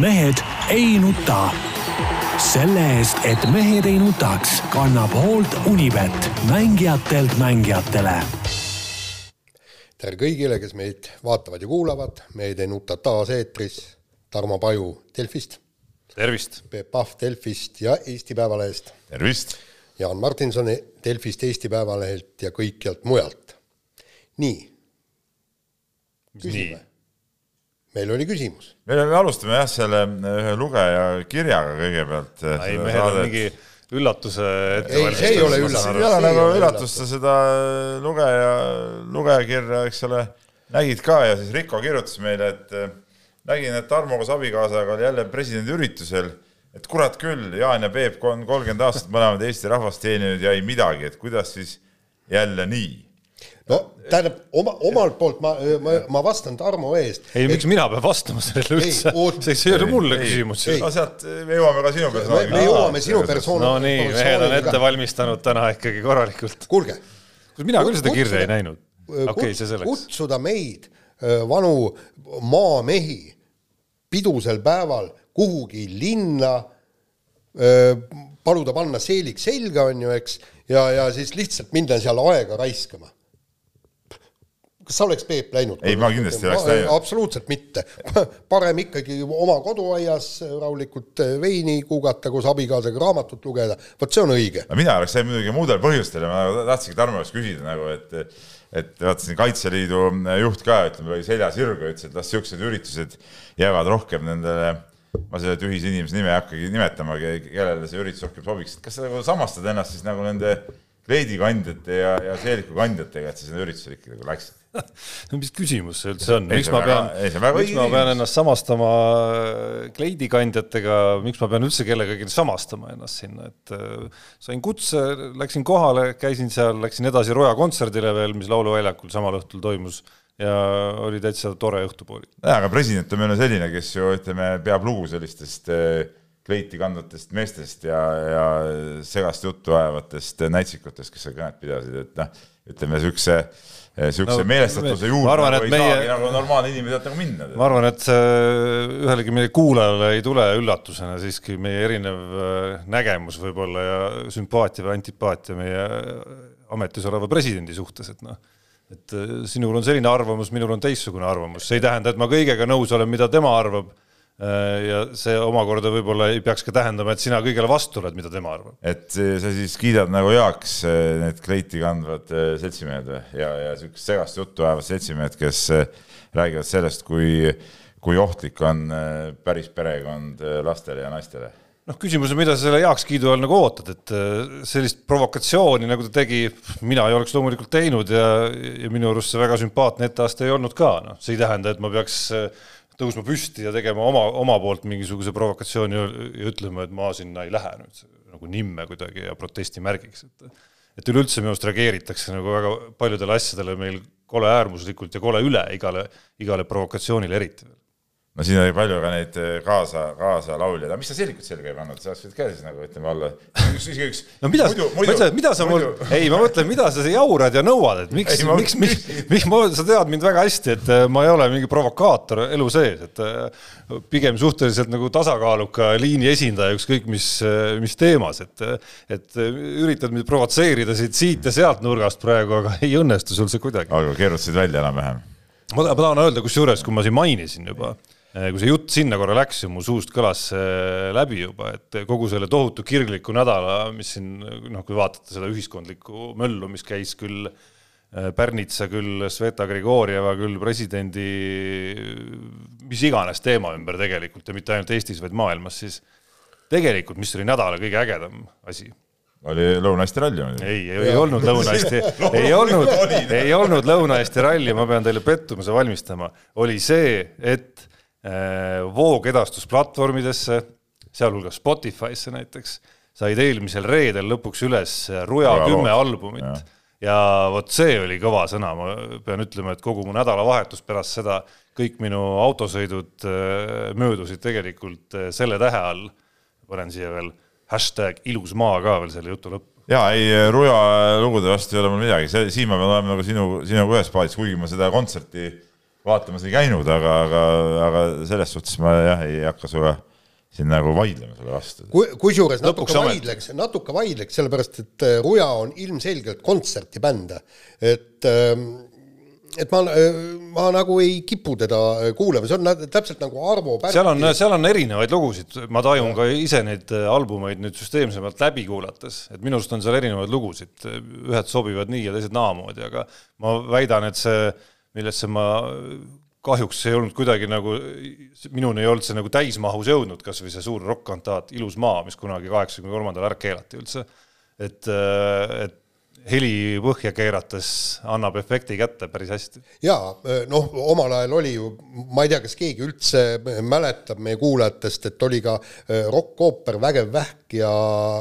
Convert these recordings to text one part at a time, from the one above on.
mehed ei nuta. selle eest, et mehed ei nutaks, kannab hoolt Unibet, mängijatelt mängijatele. tere kõigile, kes meid vaatavad ja kuulavad, Mehed ei nuta taas eetris. Tarmo Paju Delfist. tervist. Peep Pahv Delfist ja Eesti Päevalehest. tervist. Jaan Martinson Delfist, Eesti Päevalehelt ja kõikjalt mujalt. nii. küsime meil oli küsimus. meil oli, alustame jah, selle ühe lugeja kirjaga kõigepealt. ei, mehel on mingi üllatuse ei, see ei ole üllatus. ei ole nagu üllatus, sa seda lugeja, lugejakirja, eks ole, nägid ka ja siis Riko kirjutas meile, et nägin, et Tarmo koos abikaasaga oli jälle presidendi üritusel, et kurat küll, Jaan ja Peep on kolmkümmend aastat mõlemad Eesti rahvast teeninud ja ei midagi, et kuidas siis jälle nii no tähendab, oma, omalt poolt ma, ma, ma vastan Tarmo eest. ei, miks mina pean vastama sellele üldse? see, ei ole mulle küsimus. no sealt me jõuame ka sinu persooni. me jõuame sinu persooni. no nii, mehed on ette valmistanud täna ikkagi korralikult. kuulge. mina küll seda kirja ei näinud. okei see selleks. kutsuda meid, vanu maamehi, pidusel päeval kuhugi linna, paluda panna seelik selga, on ju, eks, ja, ja siis lihtsalt minna seal aega raiskama kas sa oleks, Peep, läinud? ei, ma kindlasti ei oleks läinud. absoluutselt mitte. parem ikkagi oma koduaias rahulikult veini kuugata, koos abikaasaga raamatut lugeda, vot see on õige. mina oleks läinud muidugi muudel põhjustel ja ma tahtsingi Tarmo käest küsida nagu, et et vaatasin Kaitseliidu juht ka, ütleme, lõi selja sirgu ja ütles, et las niisugused üritused jäävad rohkem nendele ma selle tühise inimese nime ei hakkagi nimetama, kellele see üritus rohkem sobiks, kas sa nagu samastad ennast siis nagu nende kleidikandjate ja, ja seelikukandjatega, et sa sinna üritusele ikkagi nagu läksid? no mis küsimus see üldse on, miks ma pean, miks ma pean ennast samastama äh, kleidikandjatega, miks ma pean üldse kellegagi samastama ennast sinna, et äh, sain kutse, läksin kohale, käisin seal, läksin edasi Roja kontserdile veel, mis Lauluväljakul samal õhtul toimus ja oli täitsa tore õhtupooli. jaa, aga president on meil selline, kes ju ütleme, peab lugu sellistest äh, kleiti kandvatest meestest ja, ja segast juttu ajavatest näitsikutest, kes seal kõnet pidasid, et noh, ütleme niisuguse niisuguse no, meelestatuse juurde nagu ei meie, saagi nagu normaalne inimene tead nagu minna. ma arvan, et ühelegi meie kuulajale ei tule üllatusena siiski meie erinev äh, nägemus võib-olla ja sümpaatia või antipaatia meie ametis oleva presidendi suhtes, et noh, et äh, sinul on selline arvamus, minul on teistsugune arvamus, see ei tähenda, et ma kõigega nõus olen, mida tema arvab ja see omakorda võib-olla ei peaks ka tähendama, et sina kõigele vastu oled, mida tema arvab. et sa siis kiidad nagu heaks äh, need kleiti kandvad äh, seltsimehed või? Ja, ja siukest segast juttu ajavad seltsimehed, kes räägivad sellest, kui, kui ohtlik on päris perekond lastele ja naistele. Noh, küsimus on, mida sa selle heakskiidu all nagu ootad, et sellist provokatsiooni, nagu ta tegi, mina ei oleks loomulikult teinud ja, ja minu arust see väga sümpaatne etteaste ei olnud ka, noh, see ei tähenda, et ma peaks tõusma püsti ja tegema oma, oma poolt mingisuguse provokatsiooni ja ütlema, et ma sinna ei lähe nüüd nagu nimme kuidagi ja protesti märgiks, et et üleüldse minu arust reageeritakse nagu väga paljudele asjadele meil kole äärmuslikult ja kole üle igale, igale provokatsioonile eriti veel no siin oli palju ka neid eh, kaasa, kaasalauljaid, aga mis sa selgelt selga ei pannud, sa oleksid ka siis nagu ütleme alla, üks, isegi üks. no mida, ma ütlen, mida sa mul, ei, ma mõtlen, mida sa jaurad ja nõuad, et miks, miks, miks, miks ma, sa tead mind väga hästi, et eh, ma ei ole mingi provokaator elu sees, et eh, pigem suhteliselt nagu tasakaaluka liini esindaja, ükskõik mis, mis teemas, et, et üritad mind provotseerida siit, siit ja sealt nurgast praegu, aga ei õnnestu sul see kuidagi. aga keerutasid välja enam-vähem. Ma tahan öelda, kusjuures, kui ma siin mainisin juba, Äh, kui see jutt sinna korra läks ja mu suust kõlas läbi juba, et kogu selle tohutu kirgliku nädala, mis siin noh, kui vaatate seda ühiskondlikku möllu, mis käis küll äh, Pärnitsa, küll Sveta Grigorjeva, küll presidendi mis iganes teema ümber tegelikult ja mitte ainult Eestis, vaid maailmas, siis tegelikult, mis oli nädala kõige ägedam asi? Oli Lõuna-Eesti ralli ei, ei olnud Lõuna-Eesti ei olnud, ei olnud Lõuna-Eesti ralli, ma pean teile pettumuse valmistama, oli see, et Äh, voogedastusplatvormidesse, sealhulgas Spotify'sse näiteks, said eelmisel reedel lõpuks üles Ruja kümme albumit. Ja, ja vot see oli kõva sõna, ma pean ütlema, et kogu mu nädalavahetus pärast seda, kõik minu autosõidud äh, möödusid tegelikult äh, selle tähe all, panen siia veel hashtag ilus maa ka veel selle jutu lõppu. ja ei, Ruja lugude vastu ei ole mul midagi, see, siin ma pean olema nagu sinu, sinuga ühes paadis, kuigi ma seda kontserti vaatamas ei käinud, aga, aga, aga selles suhtes ma jah, ei hakka sinuga siin nagu vaidlema selle vastu. Ku- kusjuures Lõpuks natuke ometi. vaidleks, natuke vaidleks, sellepärast et äh, Ruja on ilmselgelt kontserdibänd, et ähm, et ma, ma nagu ei kipu teda äh, kuulama, see on täpselt nagu Arvo Pärti seal on, seal on erinevaid lugusid, ma tajun ka ise neid äh, albumeid nüüd süsteemsemalt läbi kuulates, et minu arust on seal erinevaid lugusid, ühed sobivad nii ja teised naamoodi, aga ma väidan, et see, millesse ma kahjuks ei olnud kuidagi nagu, minuni ei olnud see nagu täismahus jõudnud, kas või see suur rokk-kantaat Ilus maa, mis kunagi kaheksakümne kolmandal ära keelati üldse. et, et heli põhja keerates annab efekti kätte päris hästi. jaa, noh, omal ajal oli ju, ma ei tea, kas keegi üldse mäletab meie kuulajatest, et oli ka äh, rokkooper Vägev vähk ja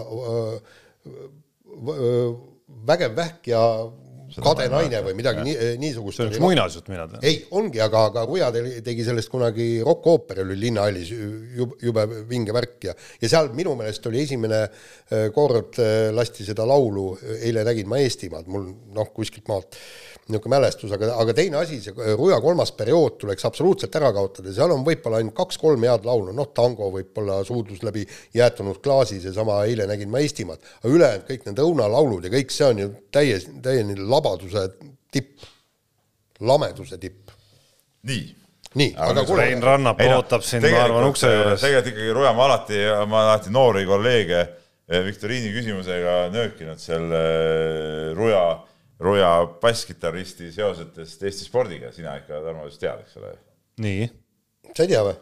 äh, äh, Vägev vähk ja Kade naine või midagi nii, niisugust see on üks oli. muinasjutt, mina tean. ei, ongi, aga, aga Ruja tegi, sellest kunagi rokkooperi oli linnahallis jube, vinge värk ja, ja seal minu meelest oli esimene äh, kord äh, lasti seda laulu Eile nägin ma Eestimaad, mul noh, kuskilt maalt niisugune mälestus, aga, aga teine asi, see Ruja kolmas periood tuleks absoluutselt ära kaotada, seal on võib-olla ainult kaks-kolm head laulu, noh, tango võib-olla suudlus läbi jäätunud klaasi, seesama Eile nägin ma Eestimaad, aga ülejäänud kõik need õunalaulud ja kõik see on ju täies, täieni labaduse tipp, lameduse tipp. nii nii, aga kuule, Rein Rannap ootab sind, ma arvan, ukse juures. tegelikult ikkagi Ruja, ma alati, ma alati noori kolleege eh, viktoriini küsimusega nöökinud selle eh, Ruja, Ruja basskitarristi seosetest Eesti spordiga, sina ikka, Tarmo, vist tead, eks ole? nii, sa ei tea või?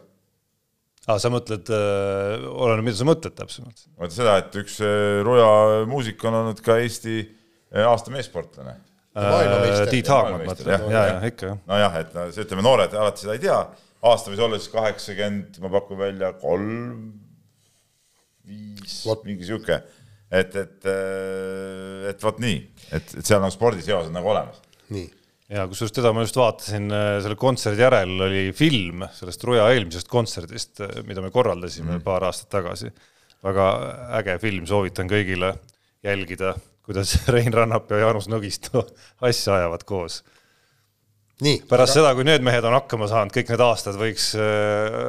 aa, sa mõtled äh,, oleneb, mida sa mõtled täpsemalt. vaata seda, et üks eh, Ruja muusik on olnud ka Eesti eh, aasta meessportlane. maailmameister. Tiit Haagma, mõtled, jah. ja, ja ikka jah. nojah, et no see ütleme, noored alati seda ei tea, aasta võis olla siis kaheksakümmend, ma pakun välja kolm, viis mingi sihuke, et, et, et vot nii, et, et seal nagu spordiseos on nagu olemas. nii, ja kusjuures teda ma just vaatasin äh, selle kontserdi järel oli film sellest Ruja eelmisest kontserdist, mida me korraldasime mm. paar aastat tagasi. väga äge film, soovitan kõigile jälgida, kuidas Rein Rannap ja Jaanus Nõgisto asja ajavad koos. nii. pärast seda, kui need mehed on hakkama saanud, kõik need aastad võiks,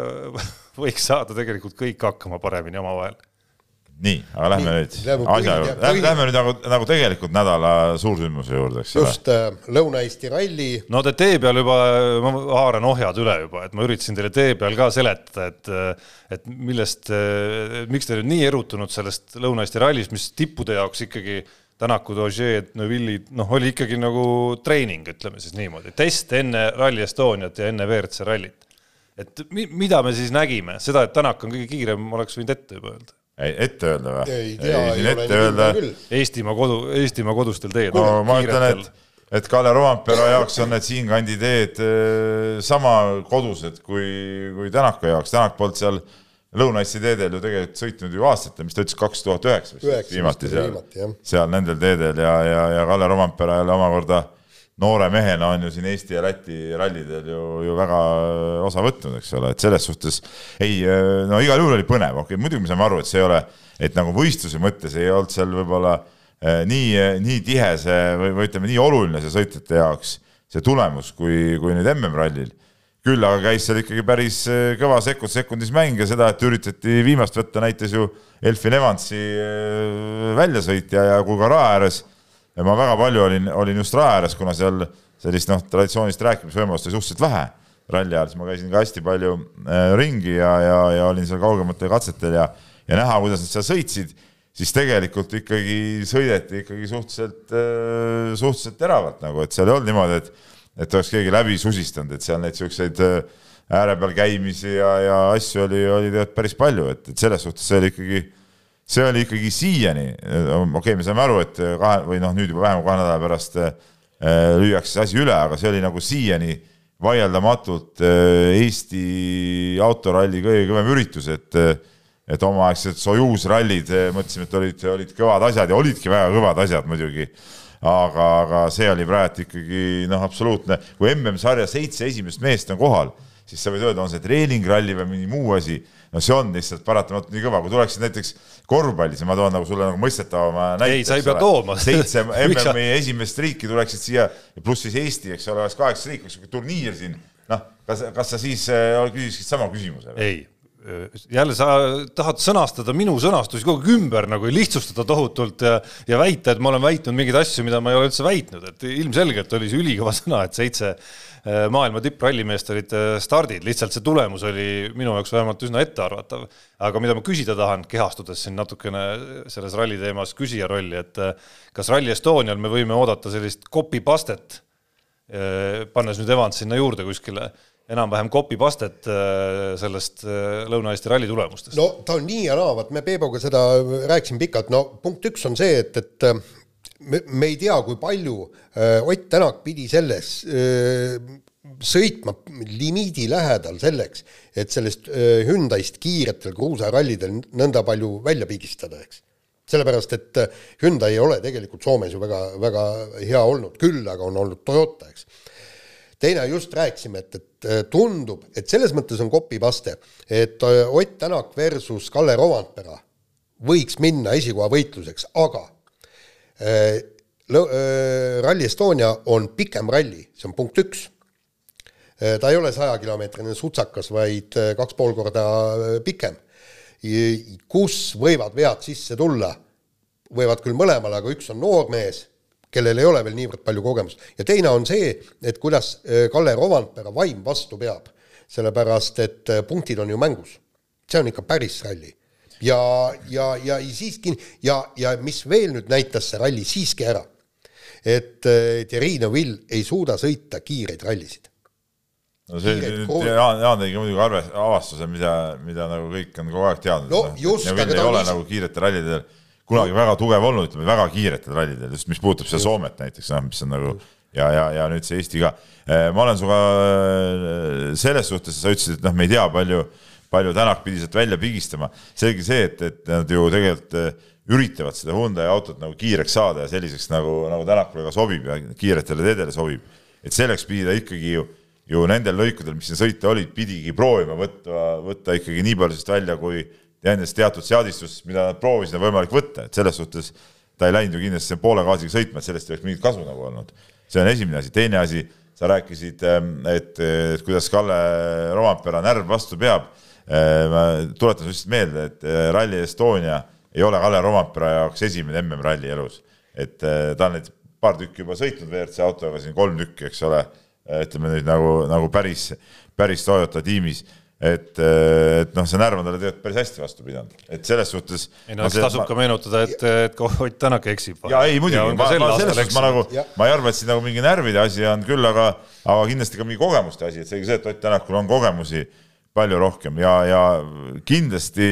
võiks saada tegelikult kõik hakkama paremini omavahel. nii, aga lähme Nii, nüüd asja juurde, lähme nüüd nagu, nagu tegelikult nädala suursündmuse juurde, eks ole. just äh, Lõuna-Eesti ralli, no te tee peal juba, ma haaran ohjad üle juba, et ma üritasin teile tee peal ka seletada, et et millest, miks te nüüd nii erutunud sellest Lõuna-Eesti rallist, mis tippude jaoks ikkagi Tänakud, Ožeed, Neville'id, noh, oli ikkagi nagu treening, ütleme siis niimoodi, test enne Rally Estoniat ja enne WRC rallit. et mi, mida me siis nägime, seda, et Tänak on kõige kiirem, oleks võinud ette juba öelda. ei, ette öelda või? ei tea, ei siin ole nii öelda küll. Eestimaa kodu, Eestimaa kodustel teedel. no ma ütlen, et, et Kalle Rompera jaoks on need siinkandi teed eh, sama kodused kui, kui Tänaku jaoks, Tänak polnud seal Lõuna-Eesti teedel ju tegelikult sõitnud ju aastatel, mis ta ütles, kaks tuhat üheksa vist viimati seal seal nendel teedel ja, ja, ja Kalle Rompera jälle omakorda noore mehena on ju siin Eesti ja Läti rallidel ju, ju väga osa võtnud, eks ole, et selles suhtes ei, no igal juhul oli põnev, okei okay,, muidugi me saame aru, et see ei ole, et nagu võistluse mõttes ei olnud seal võib-olla eh, nii, nii tihe see või, või ütleme, nii oluline see sõitjate jaoks, see tulemus, kui, kui nüüd MM-rallil. küll aga käis seal ikkagi päris kõva sekund sekundis mäng ja seda, et üritati viimast võtta, näitas ju Elfin Evansi eh, väljasõit ja, rae ääres ja ma väga palju olin, olin just rae ääres, kuna seal sellist noh, traditsioonist rääkimisvõimalust oli suhteliselt vähe ralli ajal, siis ma käisin ka hästi palju äh, ringi ja, ja, ja olin seal kaugematel katsetel ja, ja näha, kuidas nad seal sõitsid, siis tegelikult ikkagi sõideti ikkagi suhteliselt äh,, suhteliselt teravalt nagu, et seal ei olnud niimoodi, et et oleks keegi läbi susistanud, et seal neid siukseid äh, ääre peal käimisi ja, ja asju oli, oli tegelikult päris palju, et, et selles suhtes see oli ikkagi see oli ikkagi siiani, okei okay,, me saame aru, et kahe või noh, nüüd juba vähem kui kahe nädala pärast äh, lüüakse see asi üle, aga see oli nagu siiani vaieldamatult äh, Eesti autoralli kõige kõvem üritus, et äh, et omaaegsed Soyuz rallid, mõtlesime, et olid, olid kõvad asjad ja olidki väga kõvad asjad muidugi. Aga, aga see oli praegu ikkagi noh, absoluutne, kui MM-sarja seitse esimest meest on kohal, siis sa võid öelda, on see treeningralli või mingi muu asi, no see on lihtsalt paratamatult nii kõva, kui tuleksid näiteks korvpallis ja ma toon nagu sulle nagu mõistetavama näite. Ei, sa ei pea tooma. seitse MM-i esimest riiki tuleksid siia, pluss siis Eesti, eks ole, oleks kaheksa riiki, oleks turniir siin noh, kas, kas sa siis äh, küsisid sama küsimuse? ei, jälle sa tahad sõnastada minu sõnastusi kogu aeg ümber nagu ja lihtsustada tohutult ja, ja väita, et ma olen väitnud mingeid asju, mida ma ei ole üldse väitnud, et ilmselgelt oli see ülikõva sõna, et seitse äh, maailma tipprallimeest olid äh, stardid, lihtsalt see tulemus oli minu jaoks vähemalt üsna ettearvatav. aga mida ma küsida tahan, kehastudes siin natukene selles ralli teemas küsija rolli, et äh, kas Rally Estonial me võime oodata sellist copy-pastet, pannes nüüd Evans sinna juurde kuskile enam-vähem copy-pastet äh, sellest äh, Lõuna-Eesti ralli tulemustest? no ta on nii ja naa, vaat me Peebuga seda rääkisime pikalt, no punkt üks on see, et, et äh, me, me ei tea, kui palju Ott Tänak pidi selles sõitma limiidi lähedal selleks, et sellest Hyundai'st kiiretel kruusarallidel nõnda palju välja pigistada, eks. Sellepärast, et Hyundai ei ole tegelikult Soomes ju väga, väga hea olnud, küll aga on olnud Toyota, eks teine just rääkisime, et, et äh, tundub, et selles mõttes on copy-paste, et äh, Ott Tänak versus Kalle Rovandpera võiks minna esikohavõitluseks, aga äh, äh, Rally Estonia on pikem ralli, see on punkt üks äh,. ta ei ole sajakilomeetrine sutsakas, vaid kaks pool korda pikem. kus võivad vead sisse tulla, võivad küll mõlemal, aga üks on noor mees kellel ei ole veel niivõrd palju kogemust. ja teine on see, et kuidas äh, Kalle Rovandpera vaim vastu peab, sellepärast et äh, punktid on ju mängus. see on ikka päris ralli. ja, ja, ja siiski ja, ja mis veel nüüd näitas see ralli siiski ära, et äh, Thierry Neuville ei suuda sõita kiireid rallisid no see Jaan, Jaan tegi muidugi arve, avastuse, mida, mida nagu kõik on kogu aeg teadnud. no just, aga ta ei ole nagu kiirete rallidel kunagi väga tugev olnud, ütleme väga kiiretel rallidel, just mis puudutab seda Soomet näiteks, noh, mis on nagu ja, ja, ja nüüd see Eesti ka. Eh, ma olen sinuga eh, selles suhtes, sa ütlesid, et noh, me ei tea, palju, palju Tänak pidi sealt välja pigistama. selge see, et, et nad ju tegelikult eh, üritavad seda Hyundai autot nagu kiireks saada ja selliseks nagu, nagu Tänakule ka sobib ja kiiretele teedele sobib. et selleks pidi ta ikkagi ju, ju nendel lõikudel, mis siin sõita olid, pidigi proovima võtta, võtta ikkagi nii palju sellest välja, kui ja nendest teatud seadistustest, mida nad proovisid, on võimalik võtta, et selles suhtes ta ei läinud ju kindlasti poole gaasiga sõitma, et sellest ei oleks mingit kasu nagu olnud. see on esimene asi, teine asi, sa rääkisid, ähm, et, kuidas Kalle Rompera närv vastu peab. Äh, ma tuletan sulle lihtsalt meelde, et äh, Rally Estonia ei ole Kalle Rompera jaoks esimene MM-ralli elus, et äh, ta on neid paar tükki juba sõitnud WRC autoga siin kolm tükki, eks ole, ütleme nüüd nagu, nagu päris, päris Toyota tiimis et, et noh, see närv on talle tegelikult päris hästi vastu pidanud, et selles suhtes. ei no eks tasub ma, ka meenutada, et, et ka Ott Tänak eksib. ja ei muidugi, ma, ma selles suhtes ma nagu, ma ei arva, et siin nagu mingi närvide asi on küll, aga, aga kindlasti ka mingi kogemuste asi, et selge see, et Ott Tänakul on kogemusi palju rohkem. Ja, ja kindlasti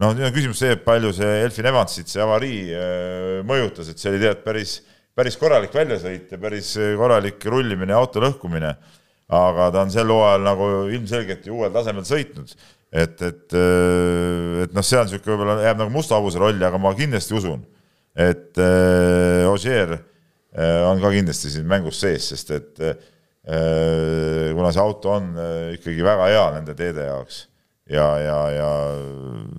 noh, nüüd on küsimus see, et palju see Elfin Evansit, see avarii äh, mõjutas, et see oli tegelikult päris, päris korralik väljasõit ja päris korralik rullimine ja auto lõhkumine aga ta on sel hooajal nagu ilmselgelt ju uuel tasemel sõitnud. et, et, et noh, see on niisugune võib-olla jääb nagu musta hobuse rolli, aga ma kindlasti usun, et äh, Ogier äh, on ka kindlasti siin mängus sees, sest et äh, kuna see auto on äh, ikkagi väga hea nende teede jaoks ja, ja, ja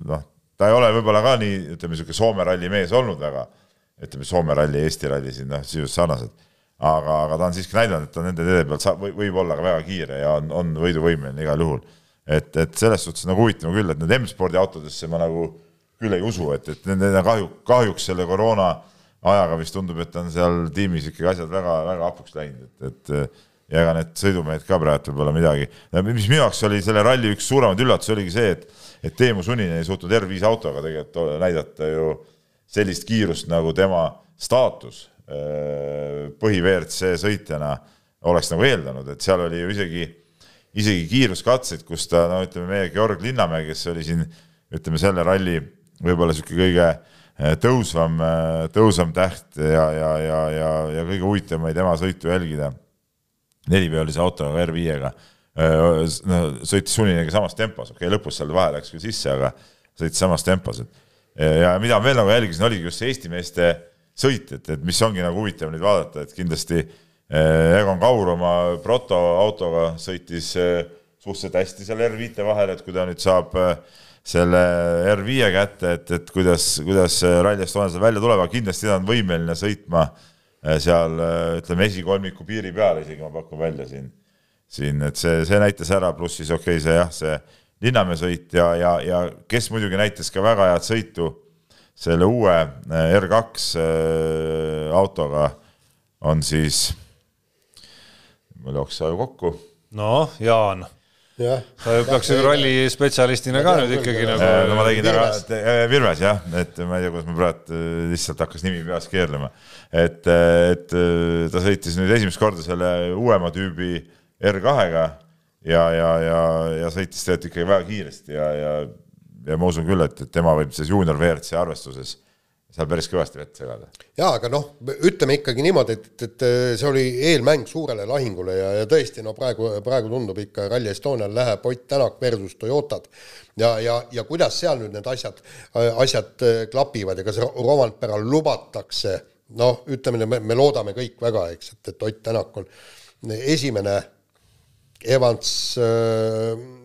noh, ta ei ole võib-olla ka nii, ütleme, niisugune Soome ralli mees olnud väga, ütleme Soome ralli, Eesti ralli siin noh, sisuliselt sarnased aga, aga ta on siiski näidanud, et ta nende teede pealt saab, võib olla ka väga kiire ja on, on võiduvõimeline igal juhul. et, et selles suhtes nagu huvitav küll, et need M-spordi autodesse ma nagu küll ei usu, et, et nende kahju, kahjuks selle koroona ajaga vist tundub, et on seal tiimis ikkagi asjad väga-väga hapuks läinud, et, et ja ega need sõidumehed ka praegu võib-olla midagi, mis minu jaoks oli selle ralli üks suuremaid üllatusi, oligi see, et, et Teemu Suninen ei suutnud R5 autoga tegelikult näidata ju sellist kiirust, nagu tema staatus põhi-WRC sõitjana oleks nagu eeldanud, et seal oli ju isegi, isegi kiiruskatseid, kus ta, no ütleme, meie Georg Linnamäe, kes oli siin, ütleme, selle ralli võib-olla niisugune kõige äh, tõusvam, äh, tõusvam täht ja, ja, ja, ja, ja kõige huvitavam oli tema sõitu jälgida. neliveolise autoga R5-ga, no sõitis Suninega samas tempos, okei okay,, lõpus seal vahe läks küll sisse, aga sõitis samas tempos, et ja mida veel nagu jälgisin, oligi just Eesti meeste sõit, et, et mis ongi nagu huvitav nüüd vaadata, et kindlasti eh, Egon Kaur oma proto autoga sõitis eh, suhteliselt hästi seal R5 vahel, et kui ta nüüd saab eh, selle R5 kätte, et, et kuidas, kuidas Rally Estonia seal välja tuleb, aga kindlasti ta on võimeline sõitma seal ütleme esikolmiku piiri peal isegi ma pakun välja siin, siin, et see, see näitas ära, pluss siis okei okay,, see jah, see Linnamäe sõit ja, ja, ja kes muidugi näitas ka väga head sõitu selle uue R2 autoga on siis, mul jooksis aju kokku. noh, Jaan sa ju peaks ju ralli spetsialistina ka nüüd ikkagi nagu. no ma tegin ära, Virves jah, et ma ei tea, kuidas ma praegu lihtsalt hakkas nimi peas keerlema. et, et ta sõitis nüüd esimest korda selle uuema tüübi R2-ga ja, ja, ja, ja sõitis tegelikult ikkagi väga kiiresti ja, ja, ja ma usun küll, et, et tema võib siis juunior WRC arvestuses seal päris kõvasti vett segada. jaa, aga noh, ütleme ikkagi niimoodi, et, et see oli eelmäng suurele lahingule ja, ja tõesti, no praegu, praegu tundub ikka Rally Estonial läheb Ott Tänak versus Toyotad. ja, ja, ja kuidas seal nüüd need asjad, asjad klapivad ja kas Romantperal lubatakse, noh, ütleme, me, me loodame kõik väga, eks, et, et Ott Tänak on esimene Evans äh,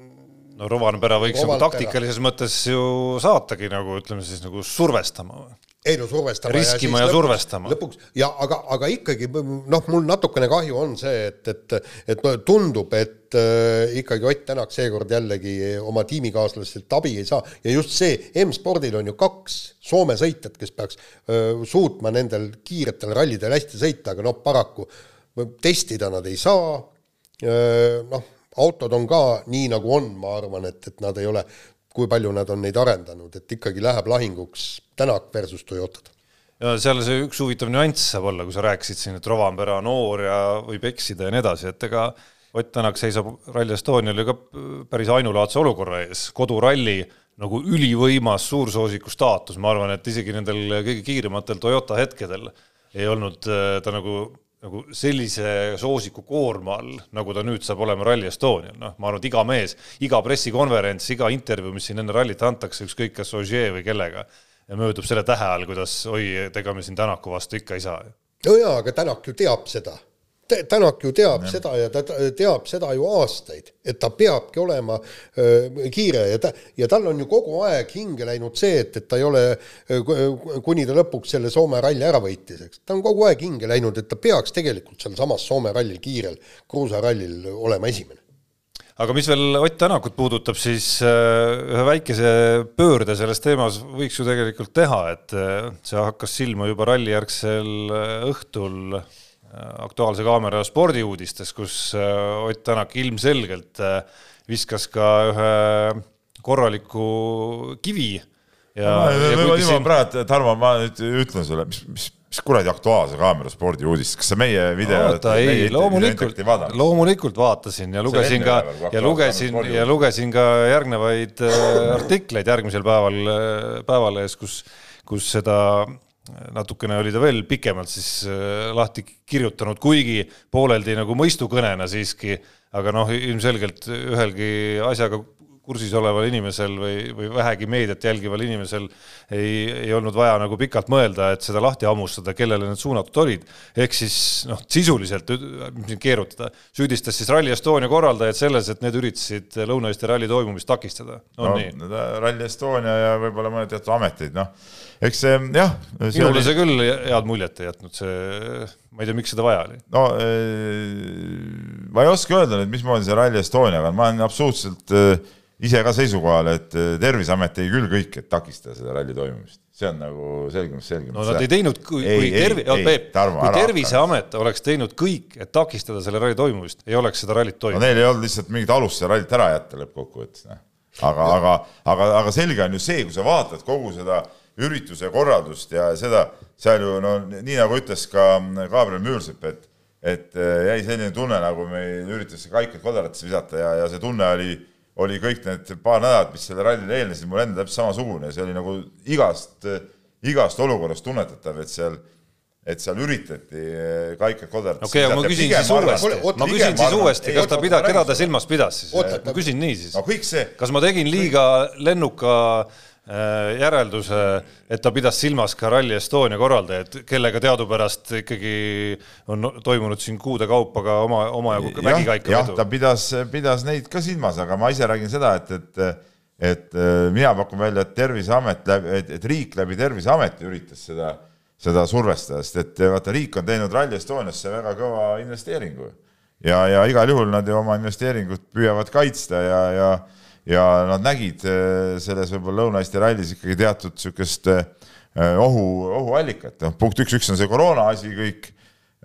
no Rovanpera võiks nagu taktikalises mõttes ju saatagi nagu ütleme siis nagu survestama või? ei no survestama. riskima ja, ja lõpuks, survestama. lõpuks ja aga, aga ikkagi noh, mul natukene kahju on see, et, et, et no tundub, et äh, ikkagi Ott Tänak seekord jällegi oma tiimikaaslastelt abi ei saa ja just see, M-spordil on ju kaks Soome sõitjat, kes peaks äh, suutma nendel kiiretel rallidel hästi sõita, aga noh, paraku testida nad ei saa. Äh, noh, autod on ka nii, nagu on, ma arvan, et, et nad ei ole kui palju nad on neid arendanud, et ikkagi läheb lahinguks Tänak versus Toyotad. ja seal see üks huvitav nüanss saab olla, kui sa rääkisid siin, et Rovanpera noor ja võib eksida ja nii edasi, et ega Ott Tänak seisab Rally Estonial ju ka päris ainulaadse olukorra ees, koduralli nagu ülivõimas suursoosiku staatus, ma arvan, et isegi nendel kõige kiirematel Toyota hetkedel ei olnud äh, ta nagu nagu sellise soosiku koorma all, nagu ta nüüd saab olema Rally Estonial, noh, ma arvan, et iga mees, iga pressikonverents, iga intervjuu, mis siin enne rallit antakse, ükskõik kas Ogier või kellega, möödub selle tähe all, kuidas oi, ega me siin Tänaku vastu ikka ei saa. no jaa, aga Tänak ju teab seda Tänak ju teab ja. seda ja ta teab seda ju aastaid, et ta peabki olema öö, kiire ja ta, ja tal on ju kogu aeg hinge läinud see, et, et ta ei ole, kuni ta lõpuks selle Soome ralli ära võitis, eks. ta on kogu aeg hinge läinud, et ta peaks tegelikult sealsamas Soome rallil, kiirel kruusarallil olema esimene aga mis veel Ott Tänakut puudutab, siis ühe väikese pöörde selles teemas võiks ju tegelikult teha, et see hakkas silma juba rallijärgsel õhtul Aktuaalse Kaamera spordiuudistes, kus äh, Ott Tänak ilmselgelt äh, viskas ka ühe korraliku kivi. ja, ja niimoodi siin... praegu, Tarmo, ma nüüd ütlen sulle, mis, mis, mis kuradi Aktuaalse Kaamera spordiuudist, kas sa meie video oota, ei, loomulikult, loomulikult vaatasin ja lugesin ka ja lugesin ja lugesin ka järgnevaid äh, artikleid järgmisel päeval Päevalehes, kus, kus seda natukene oli ta veel pikemalt siis äh, lahti kirjutanud, kuigi pooleldi nagu mõistukõnena siiski, aga noh, ilmselgelt ühelgi asjaga kursis oleval inimesel või, või vähegi meediat jälgival inimesel ei, ei olnud vaja nagu pikalt mõelda, et seda lahti hammustada, kellele need suunatud olid. ehk siis noh, sisuliselt, mis nüüd keerutada, süüdistas siis Rally Estonia korraldajaid selles, et need üritasid Lõuna-Eesti ralli toimumist takistada. no, no Rally Estonia ja võib-olla mõned teatud ameteid, noh, eks jah. minule oli... see küll head muljet ei jätnud, see, ma ei tea, miks seda vaja oli. no ma ei oska öelda nüüd, mismoodi see Rally Estoniaga on, ma olen absoluutselt äh, ise ka seisukohal, et äh, Terviseamet tegi küll kõik, et takistada seda ralli toimumist. see on nagu selgemast selgem. no nad ei teinud, kui, kui tervi-, Peep, kui Terviseamet oleks teinud kõik, et takistada selle ralli toimumist, ei oleks seda rallit toimunud. no neil ei olnud lihtsalt mingit alust seda rallit ära jätta lõppkokkuvõttes, noh. aga, aga, aga, aga selge on ju see, kui sa vaatad kogu seda ürituse korraldust ja seda, seal ju no nii nagu ütles ka Gabriel Müürsepp, et et äh, jäi selline tunne, nagu meil üritatakse kaikaid kodaratesse visata ja, ja see tunne oli oli kõik need paar nädalat, mis selle rallile eelnesid, mul endal täpselt samasugune, see oli nagu igast, igast olukorrast tunnetatav, et seal, et seal üritati Kaiket Kodarat. okei okay,, aga ma küsin siis uuesti, ma küsin siis uuesti, kas ta pida-, keda ta silmas pidas siis? ma küsin nii siis no,. kas ma tegin liiga lennuka Äh, järelduse, et ta pidas silmas ka Rally Estonia korraldajaid, kellega teadupärast ikkagi on toimunud siin kuude kaupa ka oma, omajagu vägikaika jah, ta pidas, pidas neid ka silmas, aga ma ise räägin seda, et, et et äh, mina pakun välja, et Terviseamet läbi, et, et riik läbi Terviseameti üritas seda, seda survestada, sest et vaata, riik on teinud Rally Estoniasse väga kõva investeeringu. Ja, ja igal juhul nad ju oma investeeringut püüavad kaitsta ja, ja, ja nad nägid äh, selles võib-olla Lõuna-Eesti rallis ikkagi teatud niisugust äh, ohu, ohuallikat, noh punkt üks, üks on see koroona asi kõik,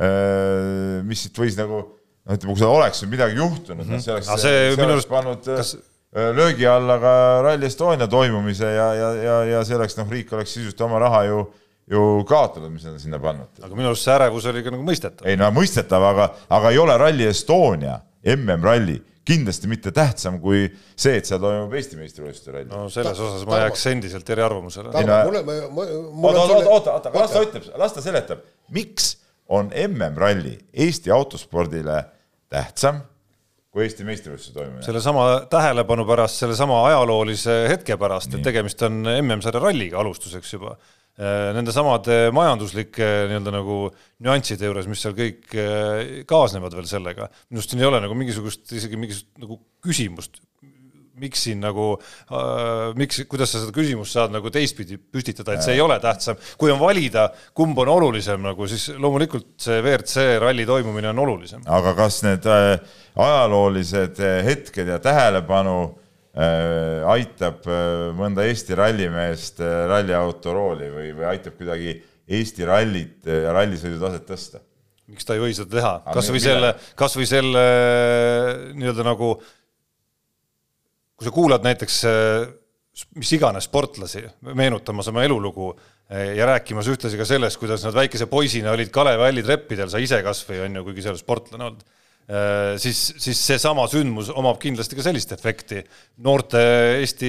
äh, mis siit võis nagu noh, ütleme, kui seal oleks midagi juhtunud mm, -hmm. see oleks, see, see oleks arust... pannud kas... löögi alla ka Rally Estonia toimumise ja, ja, ja, ja see oleks noh, riik oleks sisuliselt oma raha ju ju kaotanud, mis nad sinna pannud. aga minu arust see ärevus oli ka nagu mõistetav. ei no mõistetav, aga, aga ei ole Rally Estonia, MM-ralli kindlasti mitte tähtsam kui see, et seal toimub Eesti meistrivõistluste ralli. no selles osas ma jääks endiselt eriarvamusele. oota, oota, oota, oota, las ta ütleb, las ta seletab, miks on MM-ralli Eesti autospordile tähtsam kui Eesti meistrivõistluse toimumine. sellesama tähelepanu pärast, sellesama ajaloolise hetke pärast, et tegemist on MM-sarja ralliga alustuseks juba Äh, nende samade majanduslike nii-öelda nagu nüansside juures, mis seal kõik äh, kaasnevad veel sellega, minu arust siin ei ole nagu mingisugust, isegi mingisugust nagu küsimust, miks siin nagu äh,, miks, kuidas sa seda küsimust saad nagu teistpidi püstitada, et see ei ole tähtsam. kui on valida, kumb on olulisem nagu, siis loomulikult see WRC ralli toimumine on olulisem. aga kas need äh, ajaloolised hetked ja tähelepanu äh, Äh, aitab äh, mõnda Eesti rallimeest äh, ralliauto rooli või, või aitab kuidagi Eesti rallit ja rallisõidu taset tõsta? miks ta ei või seda teha, kasvõi selle, kasvõi selle nii-öelda nagu, kui sa kuulad näiteks mis iganes sportlasi meenutamas oma elulugu ja rääkimas ühtlasi ka sellest, kuidas nad väikese poisina olid Kalevi halli treppidel, sa ise kas või on ju, kuigi sa ei ole sportlane olnud Äh, siis, siis seesama sündmus omab kindlasti ka sellist efekti noorte Eesti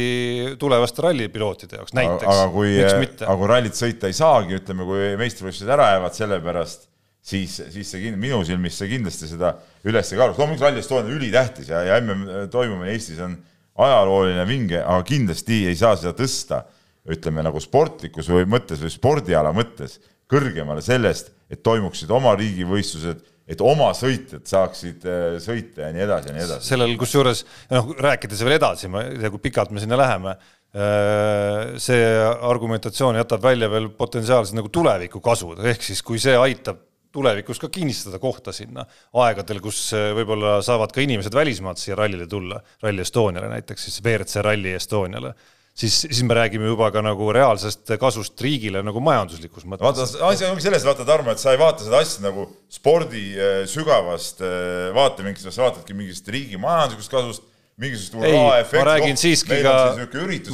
tulevaste rallipilootide jaoks näiteks. aga kui, aga kui rallit sõita ei saagi, ütleme, kui meistrivõistlused ära jäävad selle pärast, siis, siis see minu silmis see kindlasti seda üles ei kaalu. loomulikult Rally Estonia on ülitähtis ja, ja MM toimumine Eestis on ajalooline vinge, aga kindlasti ei saa seda tõsta, ütleme nagu sportlikus või mõttes või spordiala mõttes kõrgemale sellest, et toimuksid oma riigivõistlused et oma sõitjad saaksid äh, sõita ja nii edasi ja nii edasi. sellel kusjuures, noh, rääkides veel edasi, ma ei tea, kui pikalt me sinna läheme, äh, see argumentatsioon jätab välja veel potentsiaalsed nagu tulevikukasud, ehk siis kui see aitab tulevikus ka kinnistada kohta sinna aegadel, kus äh, võib-olla saavad ka inimesed välismaalt siia rallile tulla, Rally Estoniale näiteks, siis WRC Rally Estoniale siis, siis me räägime juba ka nagu reaalsest kasust riigile nagu majanduslikus mõttes. vaata, asi ongi selles, vaata Tarmo, et sa ei vaata seda asja nagu spordi äh, sügavast äh, vaatevinklist, sa vaatadki mingist riigi majanduslikust kasust mingisugust hurraa-efekti. ma räägin siiski ka,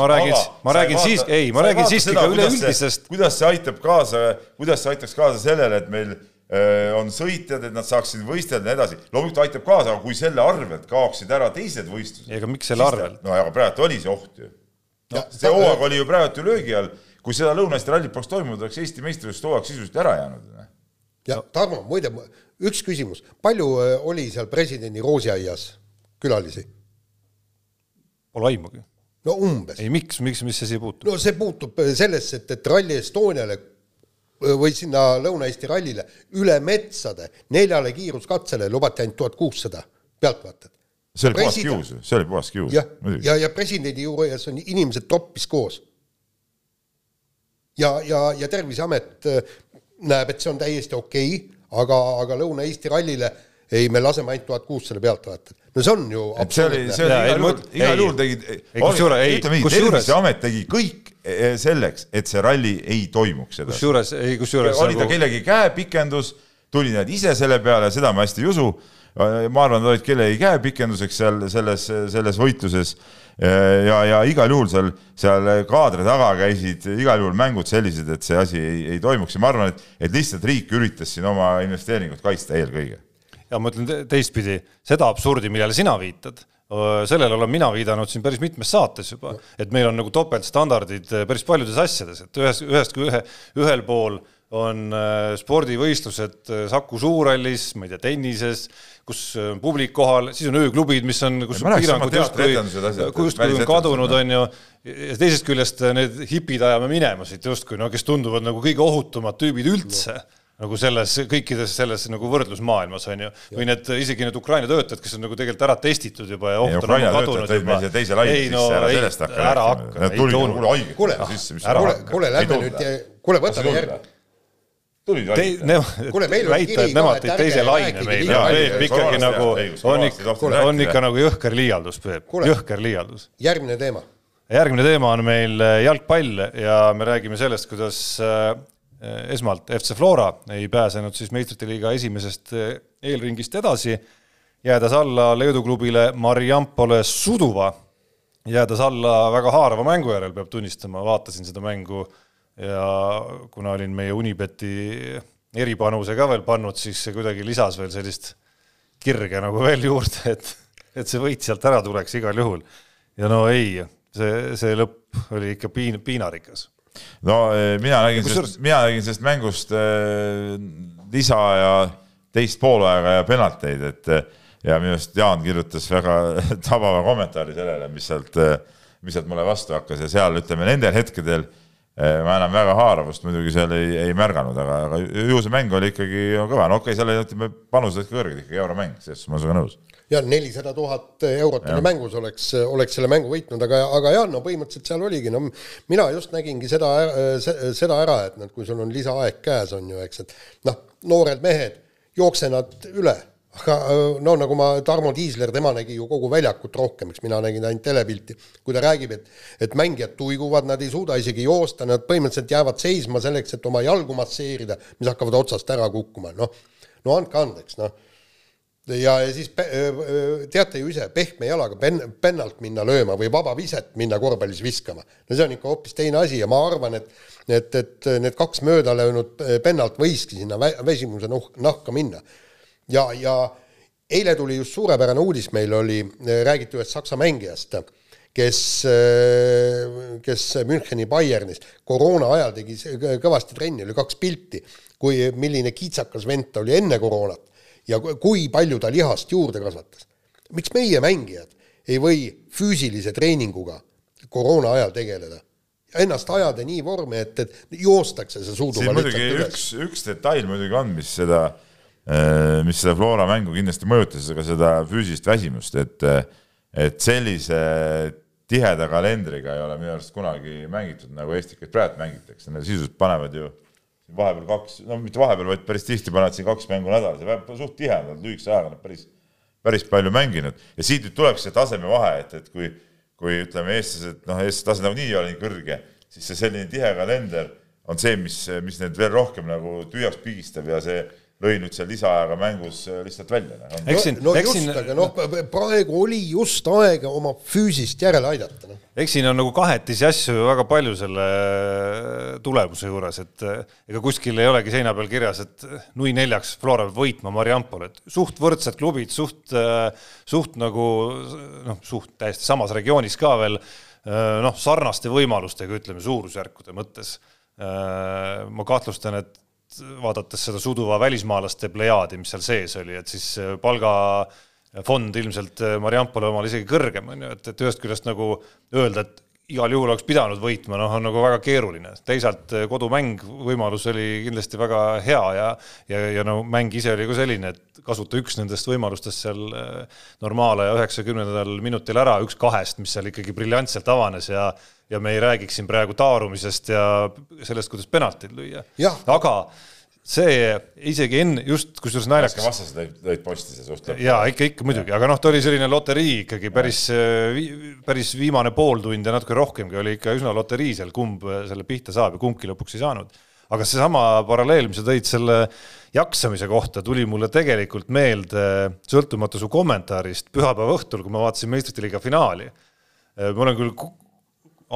ma räägin, ma räägin siis, ei, ma räägin siiski ka üleüldisest. kuidas see aitab kaasa, kuidas see aitaks kaasa sellele, et meil äh, on sõitjad, et nad saaksid võistelda ja nii edasi. loomulikult aitab kaasa, aga kui selle arvelt kaoksid ära teised võistlused. ega miks selle arvelt? no aga praegu oli see oht ju no, see hooaeg oli ju praegu ju löögi all, kui seda Lõuna-Eesti rallit poleks toimunud, oleks Eesti meistrivõistluste hooaeg sisuliselt ära jäänud. ja Tarmo, muide, üks küsimus, palju äh, oli seal presidendi roosiaias külalisi? Pole aimugi. no umbes. ei, miks, miks, mis see siia puutub? no see puutub äh, sellesse, et, et Rally Estoniale äh, või sinna Lõuna-Eesti rallile üle metsade neljale kiiruskatsele lubati ainult tuhat kuussada pealtvaatajat see oli puhas kius see oli puhas kius. jah, ja, ja, ja presidendi juures on inimesed toppis koos. ja, ja, ja Terviseamet äh, näeb, et see on täiesti okei okay,, aga, aga Lõuna-Eesti rallile ei, me laseme ainult tuhat kuussada pealtvaatajat. no see on ju see oli, see oli igal juhul, igal juhul tegid, ütleme nii, Terviseamet tegi kõik eh, selleks, et see ralli ei toimuks edasi. kusjuures, ei kusjuures oli ta nagu... kellegi käepikendus, tulid nad ise selle peale, seda ma hästi ei usu ma arvan, nad olid kellegi käepikenduseks seal selles, selles võitluses ja, ja igal juhul seal, seal kaadri taga käisid igal juhul mängud sellised, et see asi ei, ei toimuks ja ma arvan, et, et lihtsalt riik üritas siin oma investeeringut kaitsta eelkõige. ja ma ütlen teistpidi, seda absurdi, millele sina viitad, sellele olen mina viidanud siin päris mitmes saates juba, et meil on nagu topeltstandardid päris paljudes asjades, et ühes, ühest ühe, ühel pool on spordivõistlused Saku Suurhallis, ma ei tea, tennises kus on publik kohal, siis on ööklubid, mis on, kus piirangud justkui, justkui on kadunud, on ju, ja teisest küljest need hipid ajame minema siit justkui, no kes tunduvad nagu kõige ohutumad tüübid üldse no nagu selles kõikides selles nagu võrdlusmaailmas on ju, või need isegi need Ukraina töötajad, kes on nagu tegelikult ära testitud juba ja oht on nagu kadunud juba. teise laine sisse no,, ära sellest hakka rääkima. Nad tulid kuule haiged sisse. kuule, kuule, lähme nüüd, kuule, võtame järgi tulid Te, valida. Väita, et nemad tõid teise laine meile. Peep ikkagi nagu on ikka on ikka nagu jõhker liialdus, Peep, jõhker liialdus. järgmine teema järgmine teema on meil äh, jalgpall ja me räägime sellest, kuidas äh, esmalt FC Flora ei pääsenud siis meistrite liiga esimesest äh, eelringist edasi, jäädes alla Leedu klubile Mariampole Suduva, jäädes alla väga haarava mängu järel, peab tunnistama, vaatasin seda mängu ja kuna olin meie Unibeti eripanuse ka veel pannud, siis see kuidagi lisas veel sellist kirge nagu veel juurde, et, et see võit sealt ära tuleks igal juhul. ja no ei, see, see lõpp oli ikka piin, piinarikas. no eh, mina nägin sellest, mina nägin sellest mängust eh, lisa ja teist poolaega ja penalteid, et eh, ja minu arust Jaan kirjutas väga tabava kommentaari sellele, mis sealt, mis sealt mulle vastu hakkas ja seal ütleme nendel hetkedel eh, ma enam väga haaravust muidugi seal ei, ei märganud, aga, aga ju see mäng oli ikkagi kõva, no okei okay,, seal oli ütleme panused ka kõrged ikkagi euromäng, selles ma olen sinuga nõus. ja nelisada tuhat eurot oli mängus, oleks, oleks selle mängu võitnud, aga, aga jah, no põhimõtteliselt seal oligi, no mina just nägingi seda, seda ära, et noh, kui sul on lisaaeg käes, on ju, eks, et noh, noored mehed, jookse nad üle, aga no nagu ma, Tarmo Tiisler, tema nägi ju kogu väljakut rohkem, eks mina nägin ainult telepilti, kui ta räägib, et et mängijad tuiguvad, nad ei suuda isegi joosta, nad põhimõtteliselt jäävad seisma selleks, et oma jalgu masseerida, mis hakkavad otsast ära kukkuma, noh, no andke andeks, noh ja, ja siis pe- öö, teate ju ise, pehme jalaga pen-, pennalt minna lööma või vaba viset minna korvpallis viskama. no see on ikka hoopis teine asi ja ma arvan, et et, et need kaks mööda löönud pennalt võiski sinna vä- väsimuse nuh- nahka minna. ja, ja eile tuli just suurepärane uudis, meil oli, räägiti ühest saksa mängijast, kes, kes Müncheni Bayernis koroona ajal tegi kõvasti trenni, oli kaks pilti, kui, milline kitsakas vend ta oli enne koroonat ja ku- kui palju ta lihast juurde kasvatas. miks meie mängijad ei või füüsilise treeninguga koroona ajal tegeleda? ennast ajada nii vormi, et, et joostakse see muidugi lihtsalt üles üks, üks detail muidugi on, mis seda, mis seda Flora mängu kindlasti mõjutas, aga seda füüsilist väsimust, et, et sellise tiheda kalendriga ei ole minu arust kunagi mängitud, nagu Eestikaid praegu mängitakse, nad sisuliselt panevad ju vahepeal kaks, no mitte vahepeal, vaid päris tihti panevad siin kaks mängu nädalas ja suht tihedalt, lühikese ajaga nad päris, päris palju mänginud. Ja siit nüüd tulebki see tasemevahe, et, et kui kui ütleme, eestlased, noh, eestlaste tase nagunii ei ole nii kõrge, siis see selline tihe kalender on see, mis, mis need veel rohkem nagu tühjaks pigistab ja see lõi nüüd seal lisaajaga mängus lihtsalt välja. noh. Eks siin- no, no eks just aga noh, praegu oli just aega oma füüsist järele aidata, noh. eks siin on nagu kahetisi asju ju väga palju selle tulemuse juures, et eh, ega kuskil ei olegi seina peal kirjas, et nui neljaks Flora peab võitma Mariampol, et suht võrdsed klubid, suht, suht nagu noh, suht täiesti samas regioonis ka veel noh, sarnaste võimalustega, ütleme suurusjärkude mõttes. ma kahtlustan, et vaadates seda suduva välismaalaste plejaadi, mis seal sees oli, et siis eh, palgafond ilmselt eh, Mariampole omal isegi kõrgem on ju, et, et ühest küljest nagu öelda, et igal juhul oleks pidanud võitma, noh, on nagu väga keeruline. teisalt eh, kodumäng võimalus oli kindlasti väga hea ja, ja, ja no mäng ise oli ka selline, et kasuta üks nendest võimalustest seal eh, normaalaja üheksakümnendal minutil ära, üks kahest, mis seal ikkagi briljantselt avanes ja ja me ei räägiks siin praegu taarumisest ja sellest, kuidas penaltid lüüa aga see isegi enne, just kusjuures naljakas vastased lõid, lõid posti see suht lõpp. ja ikka, ikka muidugi, aga noh, ta oli selline loterii ikkagi päris, päris viimane pool tundi ja natuke rohkemgi oli ikka üsna loterii seal, kumb selle pihta saab ja kumbki lõpuks ei saanud. aga seesama paralleel, mis sa tõid selle jaksamise kohta, tuli mulle tegelikult meelde sõltumata su kommentaarist pühapäeva õhtul, kui ma vaatasin meistrite liiga finaali. ma olen küll